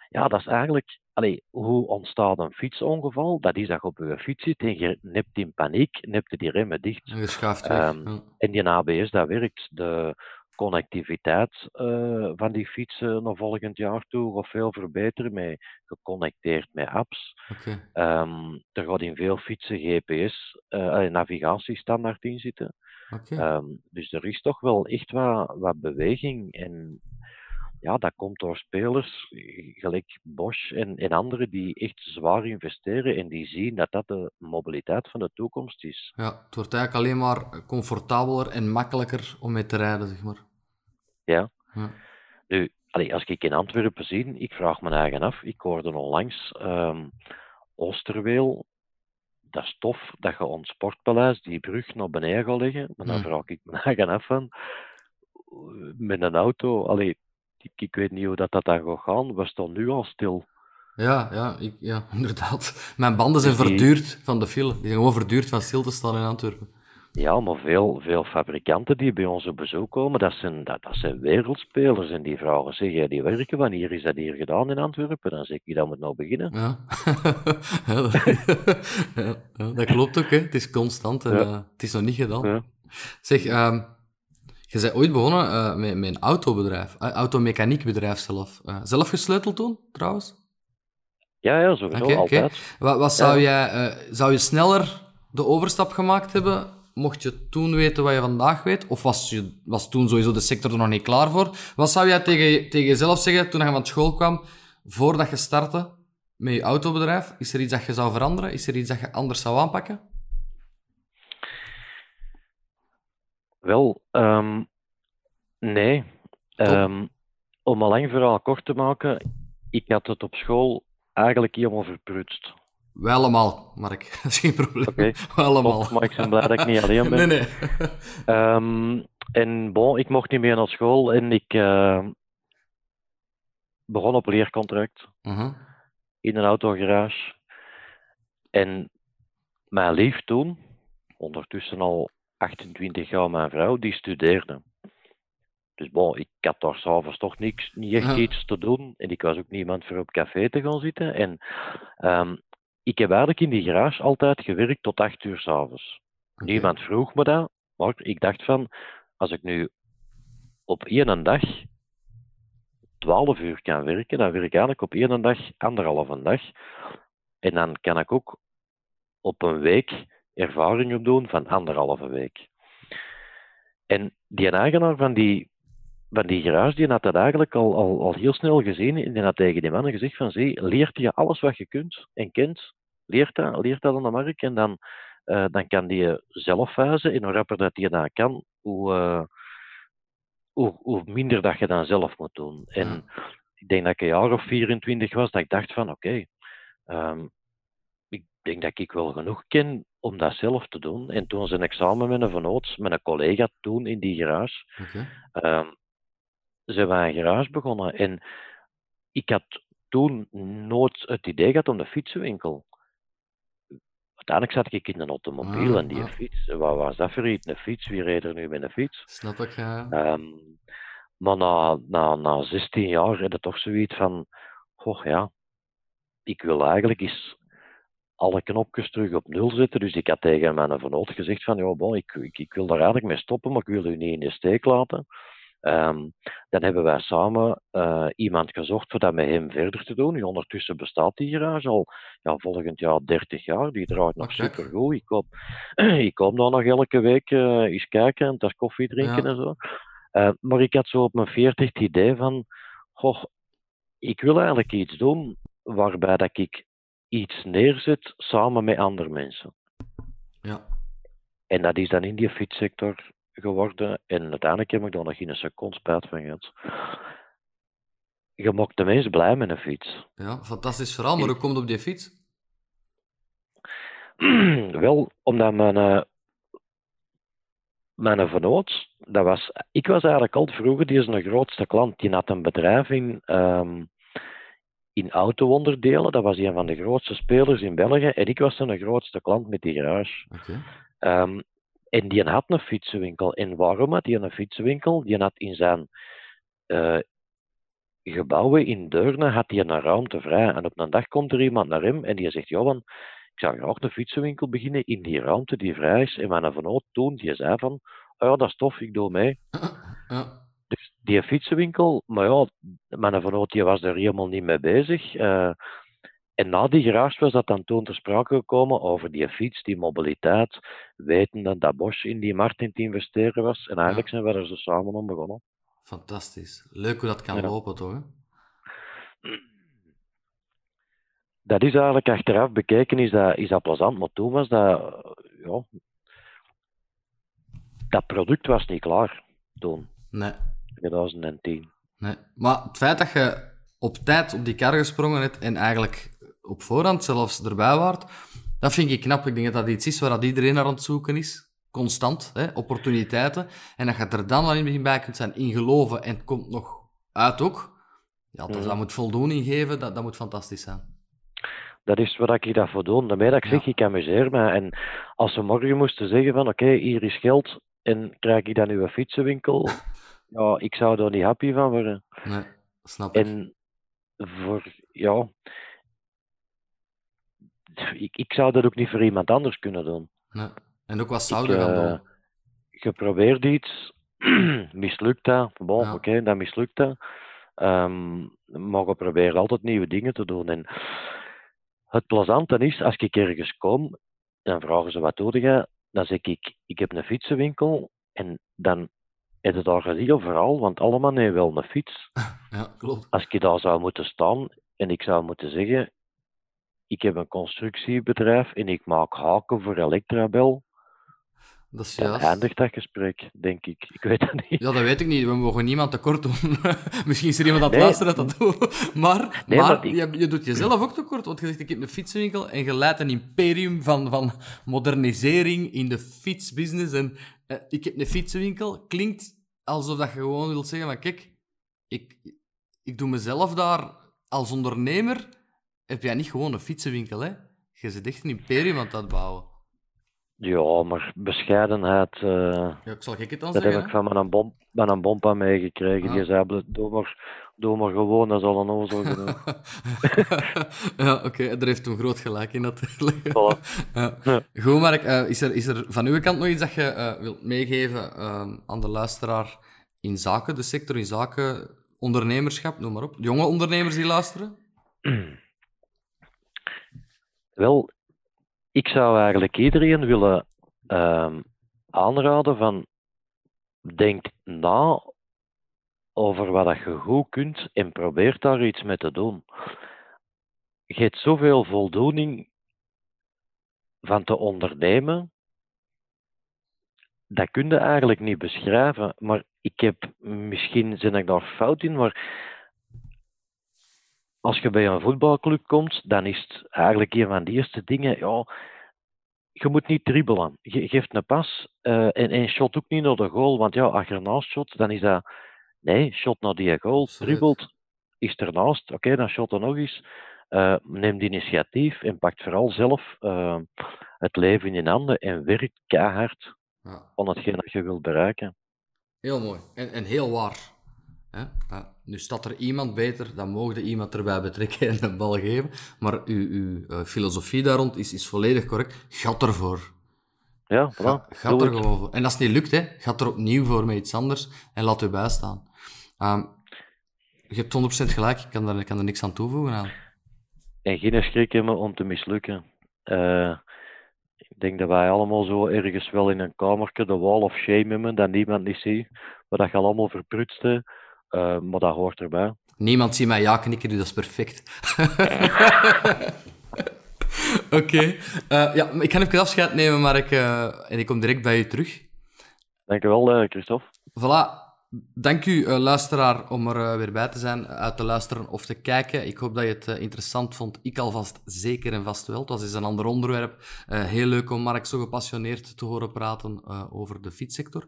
[SPEAKER 2] ja, dat is eigenlijk, allee, hoe ontstaat een fietsongeval? Dat is dat je op je fiets zit en je nept in paniek, nept die remmen dicht.
[SPEAKER 1] En je schuift weg. Um, ja.
[SPEAKER 2] En die ABS, dat werkt. De connectiviteit uh, van die fietsen naar volgend jaar toe gaat veel verbeteren, met, geconnecteerd met apps.
[SPEAKER 1] Okay.
[SPEAKER 2] Um, er gaat in veel fietsen GPS, uh, navigatiestandaard in zitten.
[SPEAKER 1] Okay.
[SPEAKER 2] Um, dus er is toch wel echt wat, wat beweging. En ja, dat komt door spelers, gelijk Bosch en, en anderen, die echt zwaar investeren en die zien dat dat de mobiliteit van de toekomst is.
[SPEAKER 1] Ja, het wordt eigenlijk alleen maar comfortabeler en makkelijker om mee te rijden, zeg maar.
[SPEAKER 2] Ja.
[SPEAKER 1] ja.
[SPEAKER 2] Nu, allee, als ik in Antwerpen zie, ik vraag me eigen af, ik hoorde onlangs um, Oosterweel dat is tof dat je ons sportpaleis die brug naar beneden gaat leggen. Maar dan mm. vraag ik me (laughs) eigen af van, met een auto, allee, ik, ik, weet niet hoe dat, dat dan gaat gaan. We staan nu al stil.
[SPEAKER 1] Ja, ja, ik, ja (laughs) inderdaad. Mijn banden zijn die... verduurd van de file. Die zijn gewoon verduurd van stil te staan in Antwerpen.
[SPEAKER 2] Ja, maar veel, veel fabrikanten die bij ons op bezoek komen, dat zijn, dat, dat zijn wereldspelers. En die vragen, zeg jij die werken, wanneer is dat hier gedaan in Antwerpen? Dan zeg ik, dat moet nou beginnen.
[SPEAKER 1] Ja, (laughs) ja, dat, (laughs) ja, ja, dat klopt ook, hè. het is constant en uh, het is nog niet gedaan. Zeg, um, je bent ooit begonnen uh, met, met een autobedrijf, uh, automechaniekbedrijf zelf. zelf gesleuteld toen, trouwens?
[SPEAKER 2] Ja, ja, sowieso,
[SPEAKER 1] oké.
[SPEAKER 2] altijd.
[SPEAKER 1] Wat, wat zou, jij, eh, zou je sneller de overstap gemaakt hebben, mocht je toen weten wat je vandaag weet? Of was, je, was toen sowieso de sector er nog niet klaar voor? Wat zou jij tegen, tegen jezelf zeggen toen je van school kwam, voordat je startte met je autobedrijf? Is er iets dat je zou veranderen? Is er iets dat je anders zou aanpakken?
[SPEAKER 2] Wel, ehm, nee. Ehm, om een lang verhaal kort te maken, ik had het op school eigenlijk helemaal verprutst.
[SPEAKER 1] Wel allemaal, Mark. (laughs) Dat is geen probleem.
[SPEAKER 2] Oké.
[SPEAKER 1] Wel allemaal.
[SPEAKER 2] Top, maar ik ben blij dat ik niet alleen ben. (laughs)
[SPEAKER 1] Nee, nee. (laughs)
[SPEAKER 2] Ehm, en bon, ik mocht niet meer naar school en ik eh, begon op leercontract
[SPEAKER 1] Mhm.
[SPEAKER 2] in een autogarage. En mijn lief toen, ondertussen al 28 jaar mijn vrouw, die studeerde. Dus bon, ik had daar s'avonds toch niks, niet echt
[SPEAKER 1] Ja.
[SPEAKER 2] iets te doen. En ik was ook niemand voor op café te gaan zitten. En ehm, ik heb eigenlijk in die garage altijd gewerkt tot 8 uur s'avonds.
[SPEAKER 1] Oké.
[SPEAKER 2] Niemand vroeg me dat, maar ik dacht van, als ik nu op één dag 12 uur kan werken, dan werk ik eigenlijk op één dag anderhalve dag. En dan kan ik ook op een week ervaring opdoen van anderhalve week. En die eigenaar van die, van die garage, die had dat eigenlijk al, al, al heel snel gezien en die had tegen die mannen gezegd van, zie, leert je alles wat je kunt en kent, leert dat, leert dat aan de markt en dan, eh, dan kan die zelf wijzen en hoe rapper dat die dat kan, hoe, eh, hoe, hoe minder dat je dan zelf moet doen. En ik denk dat ik een jaar of 24 was, dat ik dacht van, oké, ehm, ik denk dat ik wel genoeg ken om dat zelf te doen. En toen zijn examen met een vennoot, met een collega toen in die garage,
[SPEAKER 1] Oké.
[SPEAKER 2] Ehm zijn we een garage begonnen. En ik had toen nooit het idee gehad om de fietsenwinkel. Uiteindelijk zat ik in een automobiel
[SPEAKER 1] Ah,
[SPEAKER 2] en die
[SPEAKER 1] ah.
[SPEAKER 2] fiets, wat was dat voor iets? Een fiets, wie reed er nu met een fiets?
[SPEAKER 1] Snap ik, ja.
[SPEAKER 2] Ehm, maar na, na, na 16 jaar heb je toch zoiets van, goh ja, ik wil eigenlijk eens alle knopjes terug op nul zetten. Dus ik had tegen mijn vernoot gezegd van, ja, bon, ik, ik, ik wil daar eigenlijk mee stoppen, maar ik wil u niet in de steek laten. Ehm, dan hebben wij samen eh, iemand gezocht voor dat met hem verder te doen. Nu, ondertussen bestaat die garage al ja, volgend jaar 30 jaar. Die draait nog
[SPEAKER 1] Oh, kijk.
[SPEAKER 2] supergoed. Ik kom, (clears throat) ik kom daar nog elke week eh, eens kijken en tas koffie drinken
[SPEAKER 1] Ja.
[SPEAKER 2] en zo. Eh, maar ik had zo op mijn 40 het idee van, goh, ik wil eigenlijk iets doen waarbij dat ik iets neerzet samen met andere mensen.
[SPEAKER 1] Ja.
[SPEAKER 2] En dat is dan in die fietssector geworden. En uiteindelijk heb ik daar nog geen seconde spijt van gehad. Je maakt de mensen blij met een fiets.
[SPEAKER 1] ja, fantastisch verhaal. Maar hoe komt op die fiets? (clears throat)
[SPEAKER 2] Wel, omdat mijn, eh mijn vernoot, dat was, ik was eigenlijk al vroeger, die is een grootste klant. Die had een bedrijf in, ehm in auto-onderdelen. Dat was een van de grootste spelers in België. En ik was zijn grootste klant met die garage.
[SPEAKER 1] Oké.
[SPEAKER 2] Ehm, en die had een fietsenwinkel. En waarom had hij een fietsenwinkel? Die had in zijn eh, gebouwen in Deurne had hij een ruimte vrij. En op een dag komt er iemand naar hem en die zegt, Johan, ik zou graag een fietsenwinkel beginnen in die ruimte die vrij is. En mijn vernoot toen, die zei van, oh ja, dat is tof, ik doe mee.
[SPEAKER 1] Ja.
[SPEAKER 2] Dus die fietsenwinkel, maar ja, mijn vernoot die was er helemaal niet mee bezig. eh, en na die garage was dat dan toen ter sprake gekomen over die fiets, die mobiliteit, wetende dat Bosch in die markt in te investeren was. En eigenlijk zijn we er zo samen om begonnen.
[SPEAKER 1] Fantastisch. Leuk hoe dat kan
[SPEAKER 2] Ja.
[SPEAKER 1] lopen, toch? Hè?
[SPEAKER 2] Dat is eigenlijk achteraf bekeken, is dat, is dat plezant, maar toen was dat, ja, dat product was niet klaar toen,
[SPEAKER 1] Nee.
[SPEAKER 2] 2010.
[SPEAKER 1] nee. Maar het feit dat je op tijd op die kar gesprongen hebt en eigenlijk op voorhand zelfs erbij waart, dat vind ik knap. Ik denk dat dat iets is waar dat iedereen naar aan het zoeken is. Constant, hè? opportuniteiten. En dat je er dan al in het begin bij kunt zijn in geloven en het komt nog uit ook. Ja, dat,
[SPEAKER 2] Mhm.
[SPEAKER 1] dat moet voldoening geven, dat, dat moet fantastisch zijn.
[SPEAKER 2] Dat is wat ik daarvoor doe. Daarmee dat ik zeg, ik amuseer me. En als ze morgen moesten zeggen van, oké, hier is geld en krijg ik dan uw fietsenwinkel, (laughs) ja, ik zou daar niet happy van worden.
[SPEAKER 1] Nee, snap ik.
[SPEAKER 2] En voor, ja, ik, ik zou dat ook niet voor iemand anders kunnen doen.
[SPEAKER 1] Nee. En ook wat zou
[SPEAKER 2] Ik,
[SPEAKER 1] je gaan
[SPEAKER 2] eh,
[SPEAKER 1] doen?
[SPEAKER 2] Je probeert iets, (clears throat) mislukt dat, bon,
[SPEAKER 1] Ja.
[SPEAKER 2] oké, dan mislukt dat. Ehm, maar je probeert altijd nieuwe dingen te doen. En het plezante is, als ik ergens kom, dan vragen ze wat doe je? Dan zeg ik, ik heb een fietsenwinkel. En dan heb je daar gezien overal, want allemaal hebben wel een fiets. (laughs)
[SPEAKER 1] Ja, klopt.
[SPEAKER 2] Als ik daar zou moeten staan en ik zou moeten zeggen, ik heb een constructiebedrijf en ik maak haken voor Electrabel,
[SPEAKER 1] Dat is
[SPEAKER 2] dan
[SPEAKER 1] juist.
[SPEAKER 2] eindigt dat gesprek, denk ik. Ik weet het niet.
[SPEAKER 1] Ja, dat weet ik niet. We mogen niemand tekort doen. (laughs) Misschien is er iemand aan het
[SPEAKER 2] Nee.
[SPEAKER 1] luisteren dat dat doet. Maar,
[SPEAKER 2] Nee,
[SPEAKER 1] maar
[SPEAKER 2] maar ik-
[SPEAKER 1] je, je doet jezelf ook tekort. Want je zegt, ik heb een fietsenwinkel en je leidt een imperium van, van modernisering in de fietsbusiness. En eh, ik heb een fietsenwinkel. Klinkt alsof dat je gewoon wilt zeggen, maar kijk, ik, ik doe mezelf daar als ondernemer. Heb jij niet gewoon een fietsenwinkel, hè? Je zit echt een imperium aan het uitbouwen.
[SPEAKER 2] Ja, maar bescheidenheid, eh,
[SPEAKER 1] Ja, ik zal ik het dan
[SPEAKER 2] dat heb
[SPEAKER 1] zeggen,
[SPEAKER 2] ik
[SPEAKER 1] hè?
[SPEAKER 2] van mijn, bom, mijn bompa meegekregen.
[SPEAKER 1] Ah.
[SPEAKER 2] Die zei, doe maar, doe maar gewoon, dat is al een ozel genoeg. (laughs)
[SPEAKER 1] ja, oké, daar heeft toen groot gelijk in natuurlijk.
[SPEAKER 2] Voilà.
[SPEAKER 1] Ja.
[SPEAKER 2] Ja.
[SPEAKER 1] Goed, Mark, eh, is, er, is er van uw kant nog iets dat je eh, wilt meegeven eh, aan de luisteraar in zaken, de sector, in zaken ondernemerschap, noem maar op. Jonge ondernemers die luisteren? (clears throat)
[SPEAKER 2] Wel, ik zou eigenlijk iedereen willen ehm, aanraden van denk na over wat dat je goed kunt en probeer daar iets mee te doen. Je hebt zoveel voldoening van te ondernemen, dat kun je eigenlijk niet beschrijven. Maar ik heb, misschien ben ik daar fout in, maar als je bij een voetbalclub komt, dan is het eigenlijk een van de eerste dingen, ja, je moet niet dribbelen. Je geeft een pas eh, en, en shot ook niet naar de goal, want ja, als je ernaast shot, dan is dat, nee, shot naar die goal, dribbelt, is ernaast, oké, dan shot er nog eens. Eh, neem die initiatief en pakt vooral zelf eh, het leven in handen en werk keihard
[SPEAKER 1] Ja,
[SPEAKER 2] aan hetgeen dat je wilt bereiken.
[SPEAKER 1] heel mooi. En, en heel waar. Nu staat er iemand beter, dan mogen iemand erbij betrekken en de bal geven. Maar uw, uw eh, filosofie daar rond is, is volledig correct. Gat ervoor.
[SPEAKER 2] Ja,
[SPEAKER 1] Ga,
[SPEAKER 2] voilà.
[SPEAKER 1] gaat er gewoon voor. En als het niet lukt, hè, gaat er opnieuw voor met iets anders en laat u bijstaan. Ehm, je hebt 100% gelijk, ik kan er, ik kan er niks aan toevoegen aan.
[SPEAKER 2] En geen schrik hebben om te mislukken. Eh, ik denk dat wij allemaal zo ergens wel in een kamertje de wall of shame hebben, dat niemand niet ziet, maar dat je allemaal verprutst Eh, maar dat hoort erbij.
[SPEAKER 1] Niemand ziet mij ja knikken, dus dat is perfect. (laughs) Oké. Eh, ja, ik ga even afscheid nemen, maar ik, eh, en ik kom direct bij u terug.
[SPEAKER 2] Dankjewel, Christophe.
[SPEAKER 1] Voilà. Dank u, eh, luisteraar, om er eh, weer bij te zijn, uit te luisteren of te kijken. Ik hoop dat je het eh, interessant vond. Ik alvast zeker en vast wel. Het was een ander onderwerp. Eh, heel leuk om Mark zo gepassioneerd te horen praten eh, over de fietssector.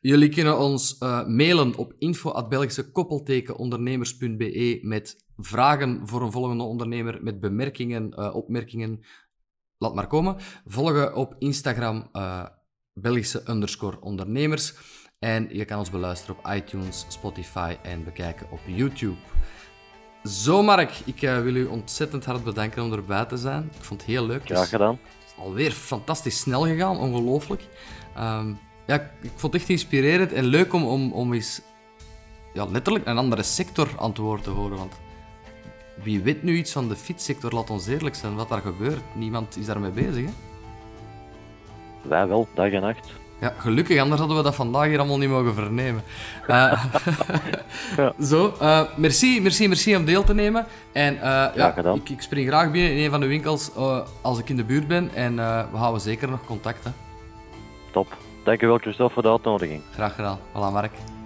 [SPEAKER 1] Jullie kunnen ons eh, mailen op info.belgische-ondernemers.be met vragen voor een volgende ondernemer, met bemerkingen, eh, opmerkingen. Laat maar komen. Volgen op Instagram eh, Belgische ondernemers. En je kan ons beluisteren op iTunes, Spotify en bekijken op YouTube. Zo, Mark, ik eh, wil u ontzettend hard bedanken om erbij te zijn. Ik vond het heel leuk. Het is
[SPEAKER 2] Graag gedaan.
[SPEAKER 1] alweer fantastisch snel gegaan, ongelooflijk. Ehm, ja, ik- vond het echt inspirerend en leuk om, om, om eens ja, letterlijk een andere sector aan het woord te horen. Want wie weet nu iets van de fietssector, laat ons eerlijk zijn, wat daar gebeurt. Niemand is daarmee bezig, hè?
[SPEAKER 2] Wij wel, dag en nacht.
[SPEAKER 1] Ja, gelukkig, anders hadden we dat vandaag hier allemaal niet mogen vernemen. Eh, (laughs) (laughs) Zo, eh, merci, merci, merci om deel te nemen. En eh, ja, ik, ik spring graag binnen in een van de winkels als ik in de buurt ben. En we houden zeker nog contact. Hè.
[SPEAKER 2] Top. Dankjewel, Christophe, voor de uitnodiging.
[SPEAKER 1] Graag gedaan. Voilà, Mark.